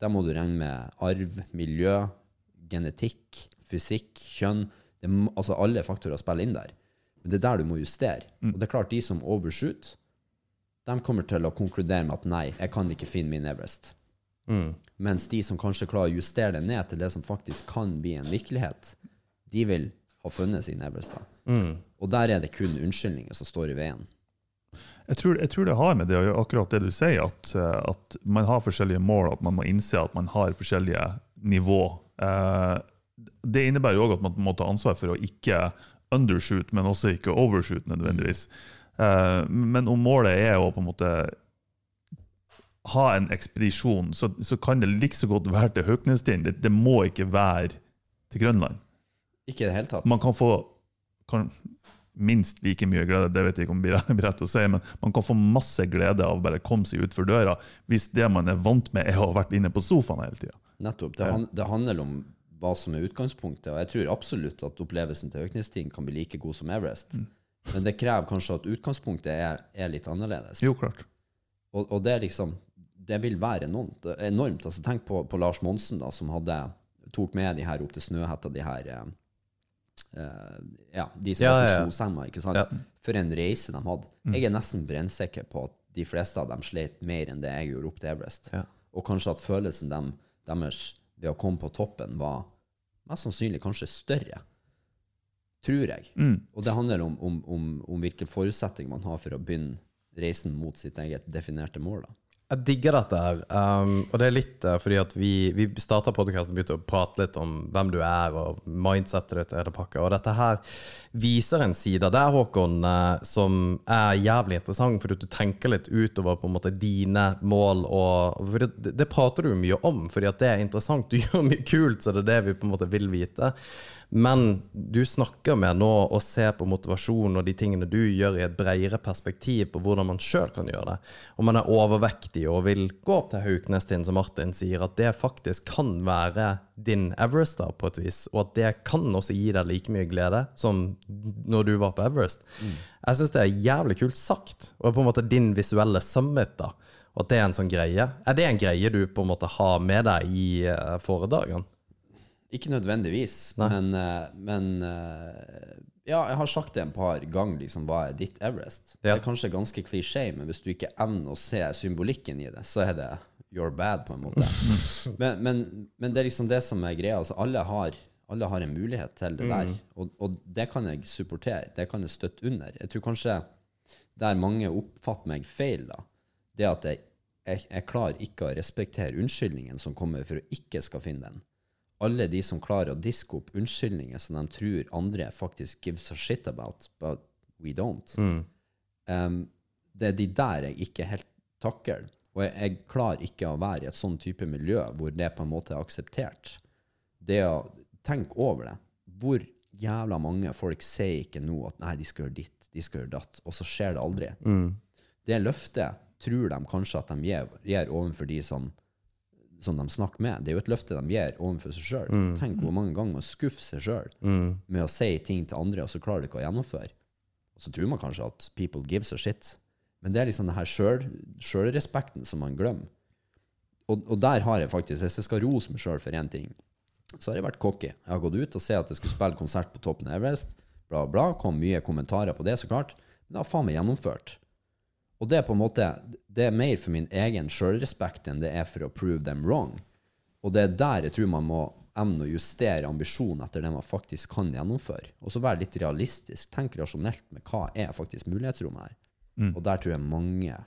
Der må du regne med arv, miljø, genetikk, fysikk, kjønn. Det, altså alle faktorer spiller inn der. Men det er der du må justere. Og det er klart, de som overshooter, de kommer til å konkludere med at nei, jeg kan ikke finne min Everest. Mens de som kanskje klarer å justere det ned til det som faktisk kan bli en virkelighet, de vil ha funnet sin Everest. da. Og der er det kun unnskyldninger som står i veien. Jeg tror, jeg tror det har med det å gjøre akkurat det du sier, at, eh, at man har forskjellige mål, at man må innse at man har forskjellige nivå. Eh, Det innebærer jo òg at man må ta ansvar for å ikke undershoot, men også ikke overshoot nødvendigvis. Eh, Men om målet er å på en måte ha en ekspedisjon, så, så kan det like så godt være til Hauknesstind. Det, det må ikke være til Grønland. Ikke i det hele tatt. Man kan få kan, minst like mye glede, det vet jeg ikke om det blir rett å si, men man kan få masse glede av bare å komme seg utfor døra, hvis det man er vant med, er å ha vært inne på sofaen hele tida. Nettopp. Det, han, det handler om hva som er utgangspunktet, og jeg tror absolutt at opplevelsen til Økningsstigen kan bli like god som Everest. Men det krever kanskje at utgangspunktet er, er litt annerledes. Jo, klart. Og, og det liksom Det vil være enormt. enormt. Altså, tenk på, på Lars Monsen, da, som hadde, tok med de her opp til Snøhetta, de her eh, Ja, de som Ja, var funksjonshemma, ikke sant? Ja. For en reise de hadde. Jeg er nesten brennsikker på at de fleste av dem slet mer enn det jeg gjorde opp til Everest. Ja. Og kanskje at følelsen dem, deres ved å komme på toppen var mest sannsynlig kanskje større. Tror jeg. Og det handler om, om, om, om hvilke forutsetninger man har for å begynne reisen mot sitt eget definerte mål. Da. Jeg digger dette her. Um, og det er litt uh, fordi at vi, vi starta podkasten og begynte å prate litt om hvem du er, og mindsettet ditt er det pakka. Og dette her viser en side der, Håkon, uh, som er jævlig interessant, fordi du tenker litt utover på en måte dine mål. Og, for det, det prater du mye om, fordi at det er interessant. Du gjør mye kult, så det er det vi på en måte vil vite. Men du snakker med nå å se på motivasjon og de tingene du gjør i et bredere perspektiv på hvordan man sjøl kan gjøre det. Om man er overvektig og vil gå opp til Hauknestind, som Martin sier, at det faktisk kan være din Everest da, på et vis, og at det kan også gi deg like mye glede som når du var på Everest. Mm. Jeg syns det er jævlig kult sagt, og på en måte din visuelle summit, da. Og at det er en sånn greie. Er det en greie du på en måte har med deg i uh, foredragene? Ikke nødvendigvis, Nei. men, eh, men eh, ja, jeg har sagt det en par ganger, liksom, hva er ditt Everest? Ja. Det er kanskje ganske klisjé, men hvis du ikke evner å se symbolikken i det, så er det you're bad, på en måte. men, men, men, det er liksom det som er greia. Altså, alle, har, alle har en mulighet til det der, mm. og, og, det kan jeg supportere. Det kan jeg støtte under. Jeg tror kanskje der mange oppfatter meg feil, da, det at jeg, jeg, jeg klarer ikke å respektere unnskyldningen som kommer for å ikke skal finne den alle de som klarer å diske opp unnskyldninger som de tror andre faktisk gives a shit about, but we don't. Mm. Um, det er de der jeg ikke helt takler. Og jeg, jeg, klarer ikke å være i et sånn type miljø hvor det på en måte er akseptert. Det å tenke over det. Hvor jævla mange folk sier ikke nå at nei, de skal gjøre ditt, de skal gjøre datt, og så skjer det aldri. Mm. Det løftet tror de kanskje at de gir, gir overfor de som som de snakker med. Det er jo et løfte de gir overfor seg sjøl. Mm. Tenk hvor mange ganger man skuffer seg sjøl mm. med å si ting til andre, og så klarer de ikke å gjennomføre. Og så tror man kanskje at people gives a shit. Men det er liksom det her sjølrespekten som man glemmer. Og, og, der har jeg faktisk, hvis jeg skal rose meg sjøl for én ting, så har jeg vært cocky. Jeg har gått ut og sett at jeg skulle spille konsert på toppen av Everest. Bla, bla. Kom mye kommentarer på det, så klart. Men det har faen meg gjennomført. Og det er på en måte det er mer for min egen sjølrespekt enn det er for å prove them wrong. Og det er der jeg tror man må evne å justere ambisjonen etter det man faktisk kan gjennomføre. Og så være litt realistisk. Tenk rasjonelt med hva er faktisk mulighetsrommet her. Mm. Og der tror jeg mange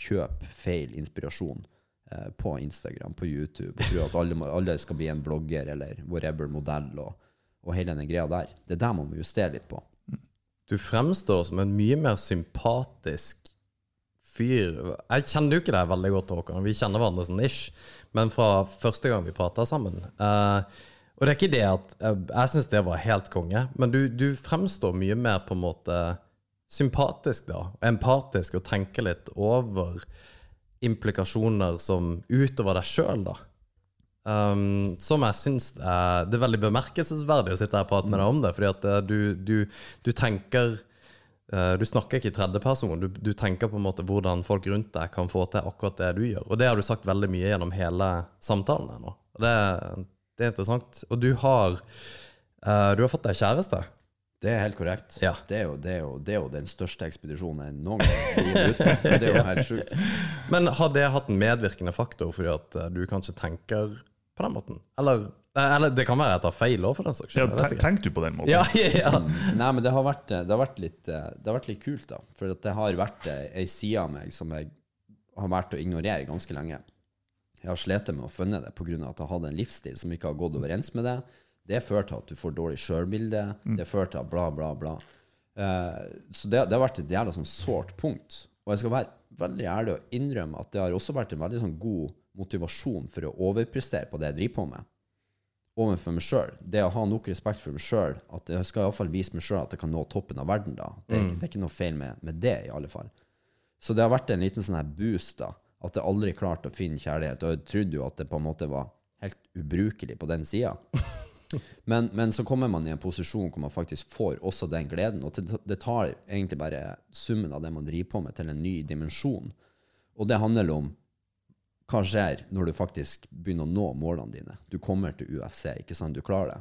kjøper feil inspirasjon eh, på Instagram, på YouTube. Og tror at alle, alle, skal bli en vlogger eller whatever modell og, og hele den greia der. Det er der man må justere litt på. Du fremstår som en mye mer sympatisk fyr Jeg kjenner jo ikke deg veldig godt, Håkon. Vi kjenner hverandre sånn ish. Men fra første gang vi prata sammen uh, Og det er ikke det at uh, Jeg syns det var helt konge, men du, du, fremstår mye mer på en måte sympatisk, da. Empatisk, og tenker litt over implikasjoner som utover deg sjøl, da. Um, som jeg syns uh, Det er veldig bemerkelsesverdig å sitte her og prate med deg om det, fordi at uh, du, du, du tenker Eh, du snakker ikke i tredjeperson, du, du tenker på en måte hvordan folk rundt deg kan få til akkurat det du gjør. Og det har du sagt veldig mye gjennom hele samtalen her nå. Det, det, er interessant. Og du har, uh, du har fått deg kjæreste. Det er helt korrekt. Ja. Det, er jo, det, er jo, det, er jo, den største ekspedisjonen jeg noen gang har gitt ut på. Det er jo helt sjukt. Men har det hatt en medvirkende faktor fordi at eh, du kanskje tenker på den måten? Eller eller det kan være jeg tar feil òg, for den saks skyld. Ja, tenk du på den måten? Ja, ja, mm. Nei, men det har, vært, det, har litt, det har, vært, litt, kult, da. For det har vært ei side av meg som jeg har vært å ignorere ganske lenge. Jeg har slitt med å finne det pga. at jeg har hatt en livsstil som ikke har gått overens med det. Det fører til at du får dårlig sjølbilde. Mm. Det fører til at bla, bla, bla. Uh, så det, det, har vært et jævla sånn sårt punkt. Og jeg skal være veldig ærlig og innrømme at det har også vært en veldig sånn god motivasjon for å overprestere på det jeg driver på med overfor meg sjøl. Det å ha nok respekt for meg sjøl, at jeg skal iallfall vise meg sjøl at jeg kan nå toppen av verden. da. Det, mm. det er ikke noe feil med, med, det, i alle fall. Så det har vært en liten sånn her boost, da. At jeg aldri klarte å finne kjærlighet. Og jeg trodde jo at det på en måte var helt ubrukelig på den sida. Men, men, så kommer man i en posisjon hvor man faktisk får også den gleden. Og det tar egentlig bare summen av det man driver på med, til en ny dimensjon. Og det handler om hva skjer når du faktisk begynner å nå målene dine? Du kommer til UFC, ikke sant? Du klarer det.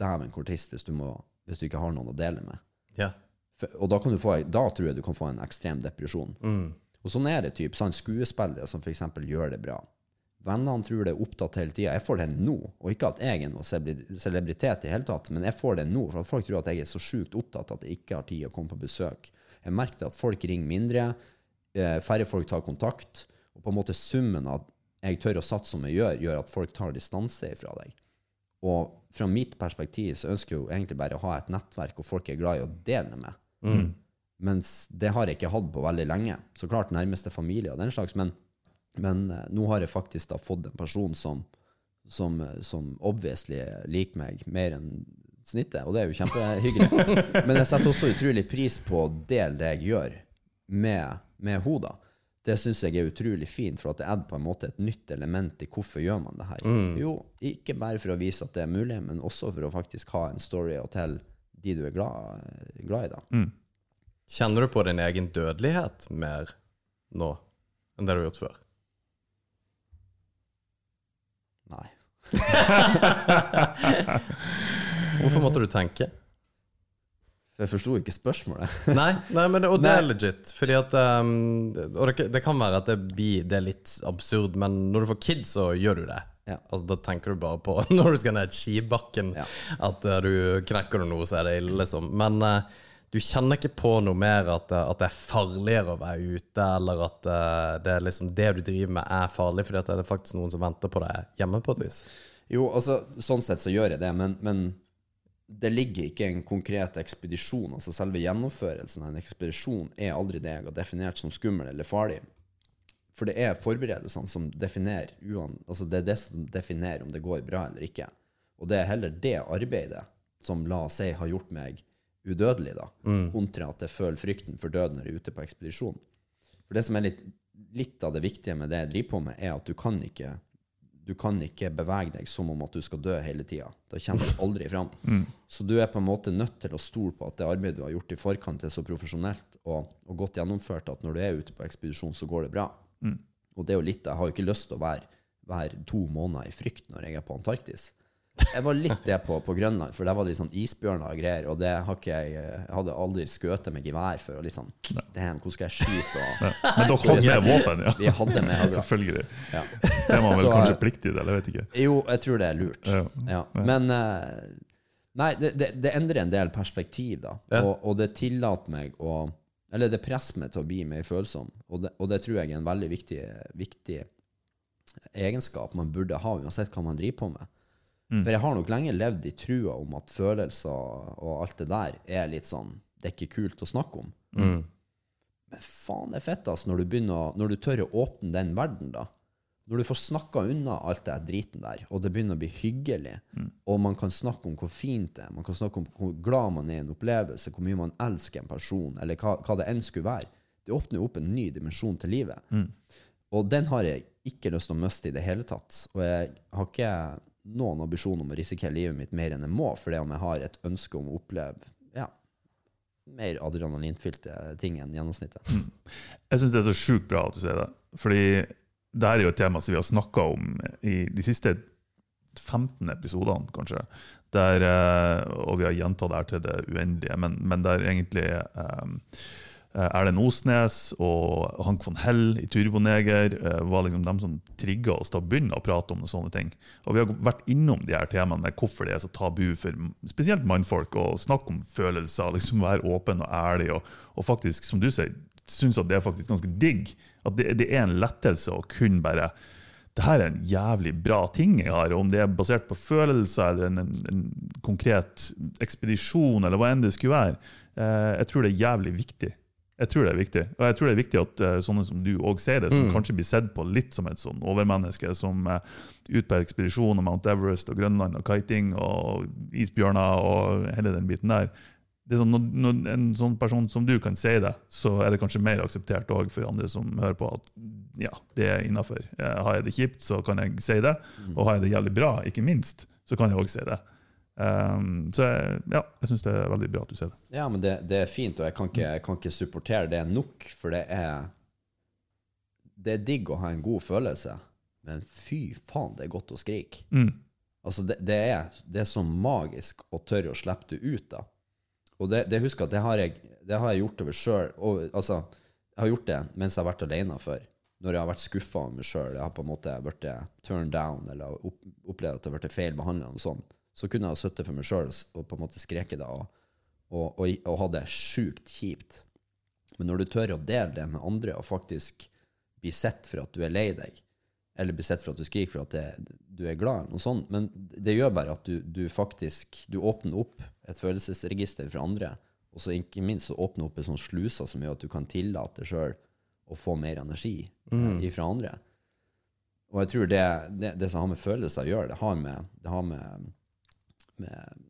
Dæven, hvor trist hvis du, må, hvis du ikke har noen å dele med. Ja. For, og da, kan du få, da tror jeg du kan få en ekstrem depresjon. Mm. Og sånn er det typ, sånn skuespillere som f.eks. gjør det bra. Vennene tror det er opptatt hele tida. Jeg får det nå. Og ikke at jeg er noen celebritet i hele tatt, men jeg får det nå. For at folk tror at jeg er så sjukt opptatt at jeg ikke har tid å komme på besøk. Jeg merker at folk ringer mindre, eh, færre folk tar kontakt. Og på en måte summen av jeg tør å satse som jeg gjør, gjør at folk tar distanse ifra deg. Og fra mitt perspektiv så ønsker jeg jo egentlig bare å ha et nettverk hvor folk er glad i å dele med. Mens det har jeg ikke hatt på veldig lenge. Så klart nærmeste familie og den slags, men, men eh, nå har jeg faktisk da fått en person som, som, eh, som obviously liker meg mer enn snittet, og det er jo kjempehyggelig. Men jeg setter også utrolig pris på å dele det jeg gjør med, med henne. Det syns jeg er utrolig fint, for at det er på en måte et nytt element i hvorfor gjør man det her. Jo, ikke bare for å vise at det er mulig, men også for å faktisk ha en story å telle de du er glad, glad i. da. Kjenner du på din egen dødelighet mer nå enn det du har gjort før? Nei. Hvorfor måtte du tenke? For jeg forsto ikke spørsmålet. Nei, nei men det, og det er legit. Fordi at um, Og det, det kan være at det, blir, det er litt absurd, men når du får kids, så gjør du det. Ja. Altså, da tenker du bare på når du skal ned skibakken, Ja. at uh, du knekker du noe, så er det ille, liksom. Men uh, du kjenner ikke på noe mer at, uh, at det er farligere å være ute, eller at uh, det, er liksom, det du driver med, er farlig, fordi at det er faktisk noen som venter på deg hjemme, på et vis. Jo, altså, sånn sett så gjør jeg det, men, men det ligger ikke en konkret ekspedisjon. Altså selve gjennomførelsen av en ekspedisjon er aldri det jeg har definert som skummel eller farlig. For det er forberedelsene som definerer altså det er det som definerer om det går bra eller ikke. Og det er heller det arbeidet som la oss si har gjort meg udødelig, da, kontra at jeg føler frykten for døden når jeg er ute på ekspedisjon. For det som er litt, litt av det viktige med det jeg driver på med, er at du kan ikke du kan ikke bevege deg som om at du skal dø hele tida. Da kommer du aldri fram. Så du er på en måte nødt til å stole på at det arbeidet du har gjort i forkant, er så profesjonelt og, og godt gjennomført at når du er ute på ekspedisjon, så går det bra. Og det er jo litt, Jeg har jo ikke lyst til å være, være to måneder i frykt når jeg er på Antarktis. Jeg var litt det på, på Grønland, for der var det litt sånn isbjørner og greier. Og det har ikke jeg Jeg hadde aldri skutt med gevær før. Og litt sånn Damn, hvor skal jeg skyte? Og, Men dere hadde med våpen, ja. Vi hadde med altså. Selvfølgelig. Ja. Det er man vel Så, kanskje pliktig til, eller jeg vet ikke. Jo, jeg tror det er lurt. Ja. Ja. Men eh, Nei, det, det, det endrer en del perspektiv, da. Og, og det tillater meg å Eller det presser meg til å bli mer følsom. Og det, og det tror jeg er en veldig viktig, viktig egenskap man burde ha, uansett hva man driver på med. For jeg har nok lenge levd i trua om at følelser og alt det der er litt sånn Det er ikke kult å snakke om. Men faen, det er fett altså, når du, begynner, når du tør å åpne den verden, da. Når du får snakka unna alt det driten der, og det begynner å bli hyggelig, og man kan snakke om hvor fint det er, man kan snakke om hvor glad man er i en opplevelse, hvor mye man elsker en person, eller hva, hva det enn skulle være, det åpner jo opp en ny dimensjon til livet. Og den har jeg ikke lyst til å miste i det hele tatt. Og jeg har ikke noen ambisjon om å risikere livet mitt mer enn jeg må, fordi om jeg har et ønske om å oppleve ja, mer adrenalinfylte ting enn gjennomsnittet. Jeg syns det er så sjukt bra at du sier det. Fordi det her er jo et tema som vi har snakka om i de siste 15 episodene, kanskje. Der, eh, og vi har gjentatt det her til det uendelige, men, men der egentlig um, Erlend Osnes og Hank von Hell i Turboneger eh, var liksom dem som trigga oss til å begynne å prate om sånne ting. Og vi har vært innom de her temaene med hvorfor det er så tabu for spesielt mannfolk å snakke om følelser, liksom være åpen og ærlig, og, og faktisk, som du sier, synes at det er faktisk ganske digg. At det, det er en lettelse å kunne bare det her er en jævlig bra ting jeg har, om det er basert på følelser eller en, en, en konkret ekspedisjon, eller hva enn det skulle være. Eh, jeg tror det er jævlig viktig. Jeg tror det er viktig. Og jeg tror det er viktig at uh, sånne som du òg ser det, som kanskje blir sett på litt som et sånn overmenneske, som uh, ut på ekspedisjon og Mount Everest og Grønland og kiting og isbjørner og hele den biten der. Det er sånn, når, når en sånn person som du kan si det, så er det kanskje mer akseptert også for andre som hører på at ja, det er innafor. Har jeg det kjipt, så kan jeg si det. Og har jeg det jævlig bra, ikke minst, så kan jeg òg si det. Um, så jeg, ja, jeg syns det er veldig bra at du ser det. Ja, men det, det er fint, og jeg kan, ikke, jeg kan ikke supportere det nok, for det er Det er digg å ha en god følelse, men fy faen, det er godt å skrike. Mm. Altså, det, det, er, det er så magisk å tørre å slippe det ut, da. Og det, det husker at det har jeg, det har jeg gjort over sjøl. Altså, jeg har gjort det mens jeg har vært alene før. Når jeg har vært skuffa over meg sjøl. Jeg har på en måte blitt turned down, eller opp, opplevd at jeg har blitt feil behandla, og sånn. Så kunne jeg ha sittet for meg sjøl og på en måte skreket det og, og, og, og ha det sjukt kjipt. Men når du tør å dele det med andre, og faktisk bli sett for at du er lei deg, eller bli sett for at du skriker for at det, du er glad, noe sånt. Men det gjør bare at du, du faktisk du åpner opp et følelsesregister for andre, og så ikke minst så åpner opp en sånn sluser som gjør at du kan tillate sjøl å få mer energi mm. fra andre. Og jeg tror det, det, det, som har med følelser å gjøre, det har med, det har med, med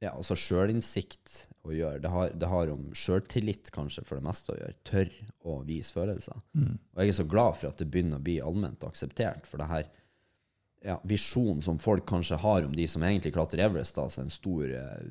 ja, altså sjølinnsikt å gjøre. Det har, det har om sjøltillit kanskje for det meste å gjøre. Tørr å vise følelser. Mm. Og jeg er så glad for at det begynner å bli allment akseptert. For det her ja, visjonen som folk kanskje har om de som egentlig klatrer Everest, altså en stor eh,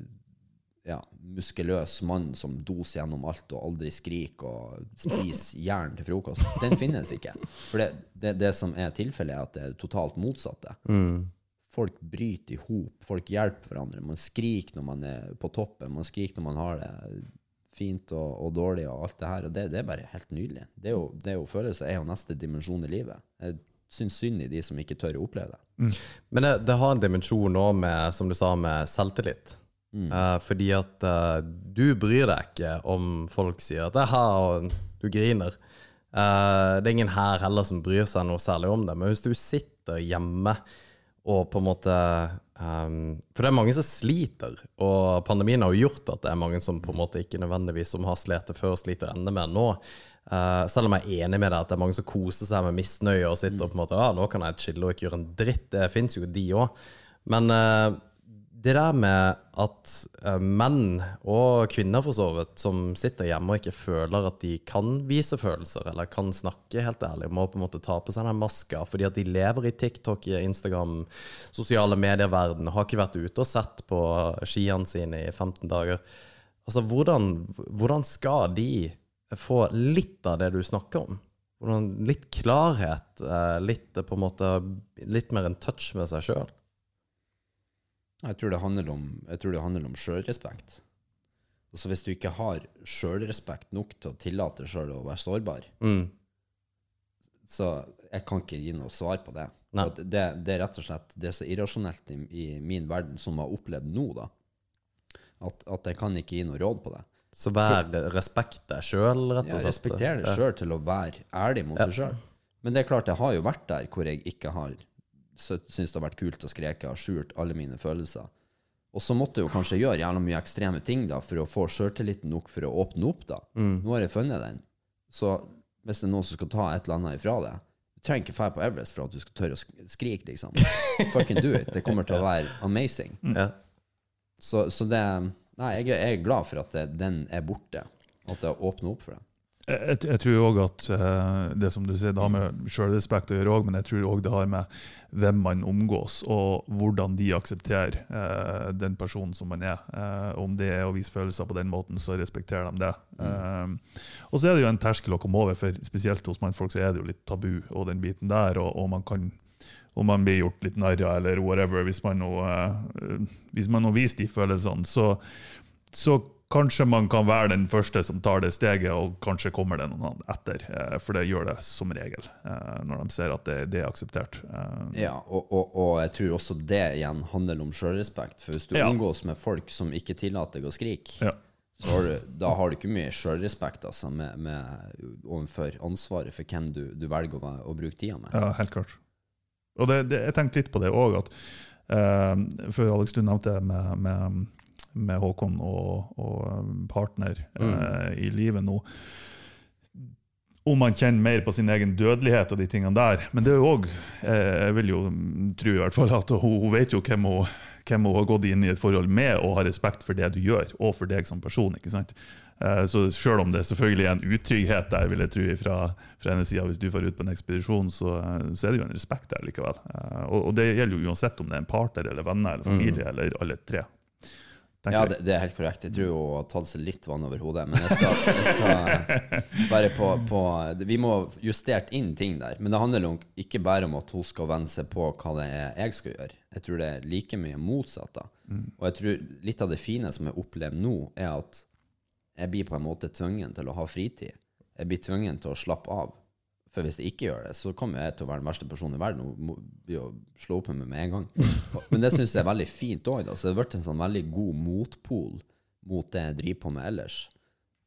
ja, muskuløs mann som doser gjennom alt og aldri skriker og spiser jern til frokost, den finnes ikke. For det, det, det som er tilfellet, er at det er totalt motsatte. Mm. Folk bryter i hop, folk hjelper hverandre. Man skriker når man er på toppen, man skriker når man har det fint og, og dårlig og alt det her. Og det, det er bare helt nydelig. Det er jo, det er jo følelser er jo neste dimensjon i livet. Jeg syns synd i de som ikke tør å oppleve det. Mm. Men det, det, har en dimensjon òg med, som du sa, med selvtillit. Mm. Uh, fordi at uh, du bryr deg ikke om folk sier at her', og du griner. Uh, det er ingen her heller som bryr seg noe særlig om det. Men hvis du sitter hjemme og på en måte um, For det er mange som sliter, og pandemien har jo gjort at det er mange som på en måte ikke nødvendigvis som har slitt før, sliter enda mer nå. Uh, selv om jeg er enig med deg at det er mange som koser seg med misnøye og sitter og på en måte Ja, nå kan jeg chille og ikke gjøre en dritt. Det fins jo de òg. Men uh, det der med at uh, menn, og kvinner for så vidt, som sitter hjemme og ikke føler at de kan vise følelser, eller kan snakke helt ærlig, må på en måte ta på seg den maska fordi at de lever i TikTok, Instagram, sosiale medier-verden, har ikke vært ute og sett på skiene sine i 15 dager. Altså, hvordan, hvordan skal de få litt av det du snakker om? Hvordan, litt klarhet, uh, litt på en måte, litt mer en touch med seg sjøl? Jeg tror det handler om, jeg tror det handler om sjølrespekt. Altså hvis du ikke har sjølrespekt nok til å tillate sjøl å være sårbar, mm. så jeg kan ikke gi noe svar på det. Det, det, er rett og slett det er så irrasjonelt i, i min verden som jeg har opplevd nå, da, at, at, jeg kan ikke gi noe råd på det. Så vær respekt deg sjøl, rett og slett? Ja, respekter deg sjøl til å være ærlig mot ja. deg sjøl. Men det er klart, jeg har jo vært der hvor jeg ikke har syns det har vært kult å skreke, og skjult alle mine følelser. Og så måtte jeg jo kanskje gjøre jævla mye ekstreme ting da, for å få sjøltilliten nok for å åpne opp. da. Mm. Nå har jeg funnet den. Så hvis det er noen som skal ta et eller annet ifra det Du trenger ikke dra på Everest for at du skal tørre å skrike, liksom. Fucking do it. Det kommer til å være amazing. Mm. Ja. Så, så, det Nei, jeg, jeg, er glad for at det, den er borte. At det åpner opp for det. Jeg, jeg, tror òg at uh, det som du sier, det har med sjølrespekt å gjøre òg, men jeg tror òg det har med hvem man omgås, og hvordan de aksepterer uh, den personen som man er. Uh, om det er å vise følelser på den måten, så respekterer de det. Mm. og så er det jo en terskel å komme over, for spesielt hos mannfolk så er det jo litt tabu og den biten der, og, og man kan om man blir gjort litt narr av eller whatever, hvis man nå, hvis man nå viser de følelsene, så, så Kanskje man kan være den første som tar det steget, og kanskje kommer det noen etter. Eh, for det gjør det som regel, eh, når de ser at det, det er akseptert. Eh, ja, og, og, og, jeg tror også det igjen handler om sjølrespekt. For hvis du ja. omgås med folk som ikke tillater deg å skrike, ja. så har du, da har du ikke mye sjølrespekt altså, med, med, overfor ansvaret for hvem du, du velger å, å, bruke tida med. Ja, helt klart. Og det, det, jeg tenkte litt på det òg, at uh, før Alex, du nevnte med, med med Håkon og, og um, partner mm. eh, i livet nå. Om man kjenner mer på sin egen dødelighet og de tingene der. Men det er jo òg eh, Jeg vil jo tro i hvert fall at hun, hun vet jo hvem hun, hvem hun har gått inn i et forhold med, og har respekt for det du gjør, og for deg som person. ikke sant? Eh, så selv om det selvfølgelig er en utrygghet der, vil jeg tro, fra, fra hennes side, hvis du får ut på en ekspedisjon, så, så, er det jo en respekt der likevel. Eh, og, og, det gjelder jo uansett om det er en partner eller venner eller familie mm. eller alle tre. Ja, det, det, er helt korrekt. Jeg tror hun har tatt seg litt vann over hodet. Men jeg skal, jeg skal være på, på, Vi må justert inn ting der. Men det handler ikke bare om at hun skal venne seg på hva det er jeg skal gjøre. Jeg tror det er like mye motsatt. da. Mm. Og jeg tror litt av det fine som jeg opplever nå, er at jeg blir på en måte tvungen til å ha fritid. Jeg blir tvungen til å slappe av. For hvis jeg ikke gjør det, så kommer jeg til å være den verste personen i verden og må, slå opp med meg med en gang. Men det syns jeg er veldig fint òg. Så det har vært en sånn veldig god motpol mot det jeg driver på med ellers.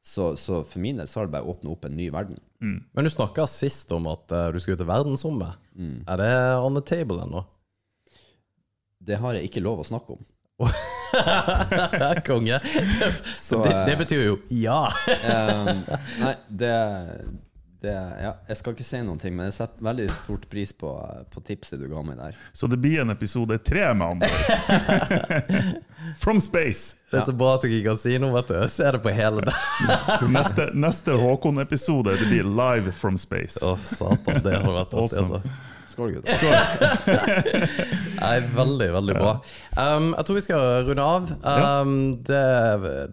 Så, så for min del så har det bare åpna opp en ny verden. Men du snakka sist om at uh, du skulle til verdensrommet. Er det on the table ennå? Det har jeg ikke lov å snakke om. Konge. Så, det, eh, det betyr jo ja. Um, nei, det, det Ja, jeg skal ikke si noen ting, men jeg setter veldig stort pris på, på tipset du ga meg der. Så det blir en episode tre, med andre. From space. Det er så bra at du ikke kan si noe, vet du. Jeg ser det på hele det. Neste, neste Håkon-episode det blir live from space. Å, satan. Det hadde vært artig, Awesome. altså. Skål, gutter. Nei, veldig, veldig bra. Um, jeg tror vi skal runde av. Um, det,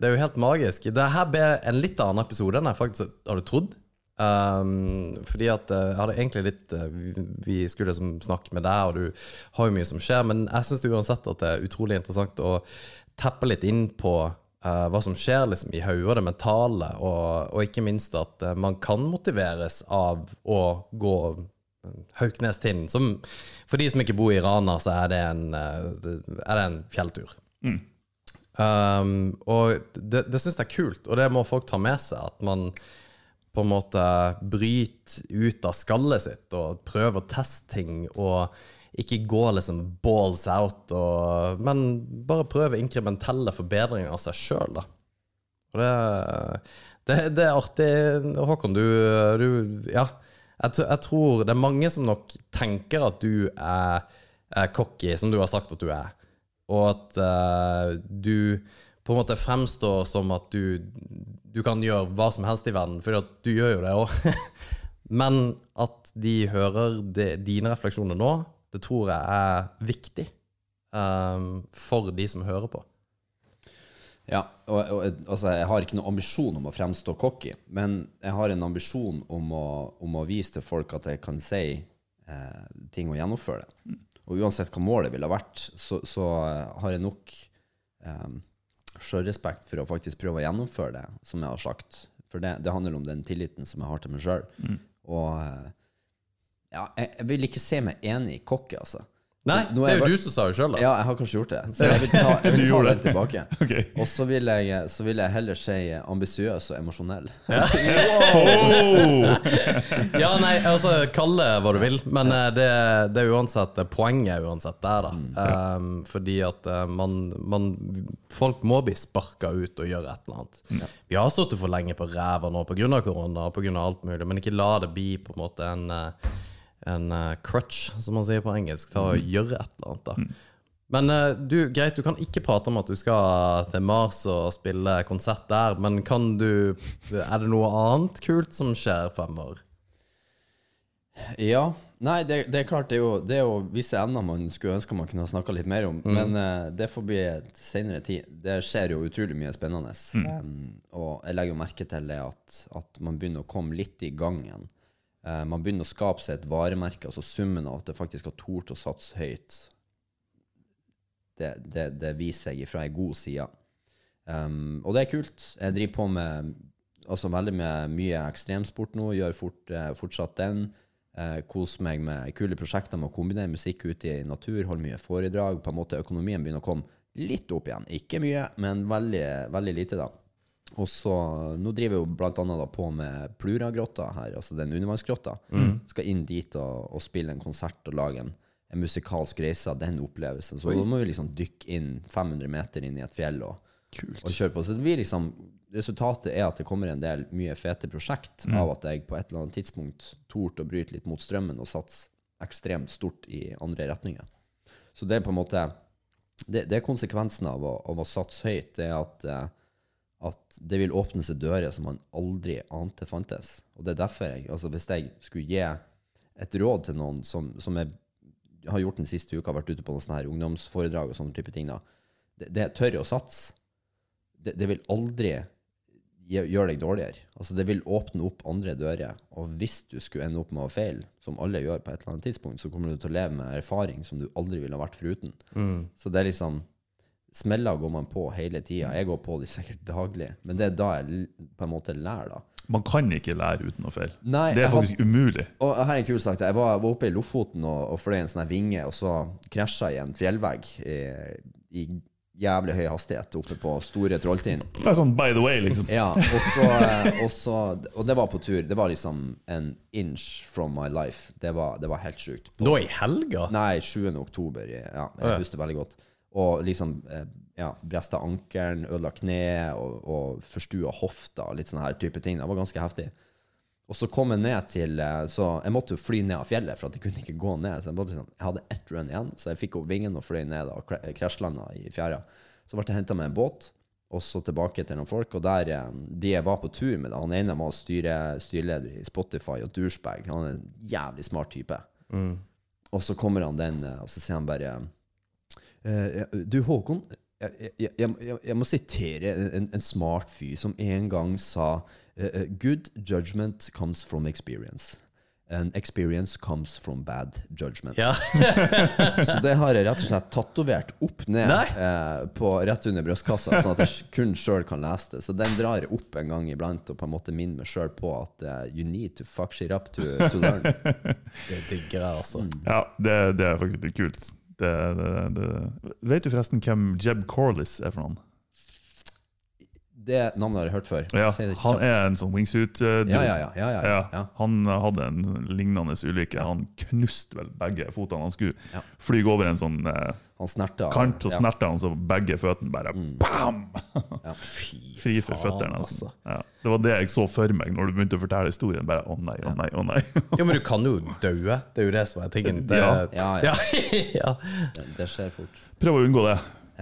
det er jo helt magisk. Dette ble en litt annen episode enn jeg faktisk hadde trodd. Um, fordi at eh, jeg hadde egentlig litt eh, vi- skulle liksom snakke med deg, og du har jo mye som skjer, men jeg syns uansett at det er utrolig interessant å teppe litt inn på uh, hva som skjer liksom i hodet det mentale, og, og ikke minst at uh, man kan motiveres av å gå Hauknestind. Som for de som ikke bor i Rana, så er det en, uh, er det en fjelltur. Um, og det, det syns jeg er kult, og det må folk ta med seg. At man på en måte bryte ut av skallet sitt og prøve å teste ting. Og ikke gå liksom balls out, og, men bare prøve inkrementelle forbedringer av seg sjøl. Og det, det, det er artig. Håkon, du, du Ja. Jeg, jeg tror det er mange som nok tenker at du er, er cocky, som du har sagt at du er. Og at uh, du på en måte fremstår som at du, du kan gjøre hva som helst i verden, for du gjør jo det òg. Men at de hører de, dine refleksjoner nå, det tror jeg er viktig um, for de som hører på. Ja, og, og altså, jeg har ikke noen ambisjon om å fremstå cocky, men jeg har en ambisjon om å, om å vise til folk at jeg kan si eh, ting og gjennomføre det. Og uansett hva målet ville vært, så, så eh, har jeg nok eh, sjølrespekt for å faktisk prøve å gjennomføre det, som jeg har sagt. For det, det handler om den tilliten som jeg har til meg sjøl. Og eh, ja, jeg, jeg vil ikke se meg enig i kokket altså. Nei, det er jo bare- du som sa det sjøl, da. Ja, jeg har kanskje gjort det. Så jeg vil ta, jeg vil ta den det. tilbake. okay. Og så vil, jeg, så vil jeg heller si ambisiøs og emosjonell. Oh! Ja, nei, altså Kall det hva du vil, men eh, det, det er uansett eh, Poenget er uansett der, da. Um, fordi at eh, man, man Folk må bli sparka ut og gjøre et eller annet. Vi har sittet for lenge på ræva nå pga. korona og pga. alt mulig, men ikke la det bli på en måte en, en uh, crutch, som man sier på engelsk. til å gjøre et eller annet, da. Men eh, du, greit, du kan ikke prate om at du skal til Mars og spille konsert der, men kan du Er det noe annet kult som skjer fremover? Ja. Nei, det, det er klart, det er, jo, det er jo visse emner man skulle ønske man kunne ha snakka litt mer om. Men uh, det får bli et senere tid. Det skjer jo utrolig mye spennende. Um, og jeg legger jo merke til det at, at man begynner å komme litt i gang igjen. Eh, man begynner å skape seg et varemerke. Altså summen av at det faktisk har tort å satse høyt, det, det, det viser jeg fra ei god side. Um, og det er kult. Jeg driver på med altså veldig med mye ekstremsport nå, gjør fort, eh, fortsatt den. Eh, Koser meg med kule prosjekter med å kombinere musikk ute i natur, holde mye foredrag. På en måte Økonomien begynner å komme litt opp igjen. Ikke mye, men veldig, veldig lite, da. Og så, Nå driver jeg jo annet på med Pluragrotta her, altså den undervannsgrotta. Skal inn dit og, og spille en konsert og lage en, en musikalsk reise av den opplevelsen. Så da må vi liksom dykke inn 500 meter inn i et fjell og, og kjøre på. Så liksom Resultatet er at det kommer en del mye fete prosjekt av at jeg på et eller annet tidspunkt torde å bryte litt mot strømmen og satse ekstremt stort i andre retninger. Så det er på en måte Det, det er konsekvensen av å, av å satse høyt. Det er at, eh, at det vil åpne seg dører som man aldri ante fantes. Og det er derfor jeg altså Hvis jeg skulle gi et råd til noen som, som jeg har gjort den siste uka, vært ute på noen sånne her ungdomsforedrag og sånne type ting, da, det, det tørre å satse. Det, det vil aldri gjøre deg dårligere. Altså Det vil åpne opp andre dører. Og hvis du skulle ende opp med å feile, som alle gjør på et eller annet tidspunkt, så kommer du til å leve med erfaring som du aldri ville vært foruten. Så det er liksom Smeller går man på hele tida. Jeg går på de sikkert daglig. Men det er da jeg på en måte lærer, da. Man kan ikke lære uten å feile. Nei, Det er faktisk hadde, umulig. Og her er en kul sak. Jeg var, var oppe i Lofoten og, og fløy en sånn vinge, og så krasja jeg i en fjellvegg i, i jævlig høy hastighet oppe på Store Trolltind. Det er sånn by the way, liksom. Ja, og, så, eh, og, så, og det var på tur. Det var liksom en inch from my life. Det var, det var helt sjukt. Nå i helga? Nei, 7. oktober. Ja, jeg husker veldig godt. Og liksom eh, ja, bresta ankelen, ødela kne og, og forstua hofta litt sånne her type ting. Det var ganske heftig. Og så kom jeg ned til eh, Så jeg måtte jo fly ned av fjellet, for at jeg kunne ikke gå ned. Så jeg, måtte, liksom, jeg hadde ett run igjen, så jeg fikk opp vingen og fløy ned og kra- krasjlanda i fjæra. Så ble jeg henta med en båt, og så tilbake til noen folk. Og der eh, de jeg var på tur med, han ene var styre, styreleder i Spotify og douchebag. Han er en jævlig smart type. Og så kommer han den, eh, og så sier han bare eh, Du, Håkon. Jeg, jeg, jeg, jeg, må sitere en, en smart fyr som en gang sa eh, Good judgment comes from experience. And experience comes from bad judgment. Ja. Så det har jeg rett og slett tatovert opp ned eh, på, rett under brystkassa, sånn at jeg kun sjøl kan lese det. Så den drar jeg opp en gang iblant og på en måte minner meg sjøl på at uh, you need to fuck shit up to, to learn. Det digger jeg, altså. Ja, det, det er faktisk litt kult. Det, det, det. Vet du forresten hvem Jeb Corliss er for noen? Det navnet har jeg hørt før. Ja, han er en sånn wingsuit-dude. Ja, ja, ja, ja, ja, ja. Ja, Han hadde en lignende ulykke. Han knuste vel begge fotene. Han skulle Ja. fly over en sånn eh, Han snerta kant, og ja. Mm. snerta han så begge føttene bare bam! Ja. Fri for føttene, altså. Ja. Det var det jeg så for meg når du begynte å fortelle historien. Bare å nei, å nei, å nei. ja, men du kan jo daue. Det er jo det som er tingen. Det, Ja. Ja, ja. ja. ja. Det, det skjer fort. Prøv å unngå det.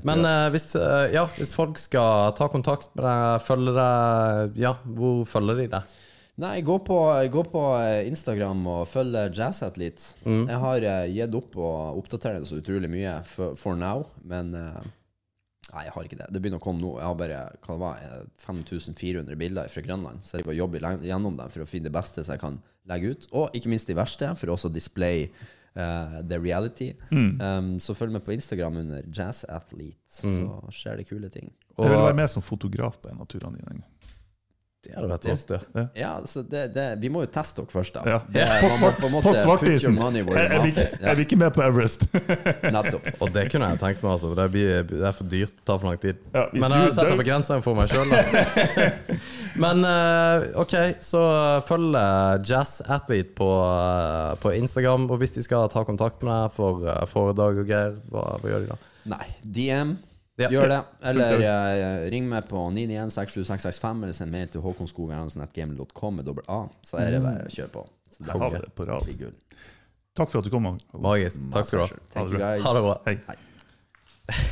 Men eh, hvis, eh, ja, hvis folk skal ta kontakt med deg, følge deg Ja, hvor følger de deg? Nei, gå på, gå på eh, Instagram og følg Jazzathlete. Mm. Jeg har eh, gitt opp å oppdatere det så utrolig mye for, for now, men eh, Nei, jeg har ikke det. Det begynner å komme nå. Jeg har bare hva det var, eh, 5400 bilder fra Grønland, så jeg jobbe len- gjennom dem for å finne det beste som jeg kan legge ut. Og ikke minst de verste, for å også eh, the reality. Mm. Um, så følg med på Instagram under Jazzathlete, Mm. så skjer det kule ting. Jeg vil være med som fotograf på en av turene dine. Det hadde vært rått, ja. Ja, så det, det, Vi må jo teste dere først, da. Ja. Det, På, man må svart, på på svartisen. Jeg, jeg, vil jeg vil ikke med på Everest. Nettopp. Og det kunne jeg tenkt meg, altså. Det, blir, det er for dyrt. Det tar for lang tid. Ja, Men jeg setter begrensningen for meg sjøl. Men eh, OK, så følg eh, Jazz Athlete på, eh, på Instagram. Og hvis de skal ta kontakt med deg for eh, foredrag og greier, hva, hva gjør de da? Nei, DM. Ja. Gjør det. Eller uh, ring meg på 991-67665, eller send mail til håkonskogerhansen.gmail.com med dobbel A. Så er det bare å kjøre på. Så det er på rad. Takk for at du kom. Magisk. Takk skal du ha. Thank you, bra. guys. Ha det bra. Hei.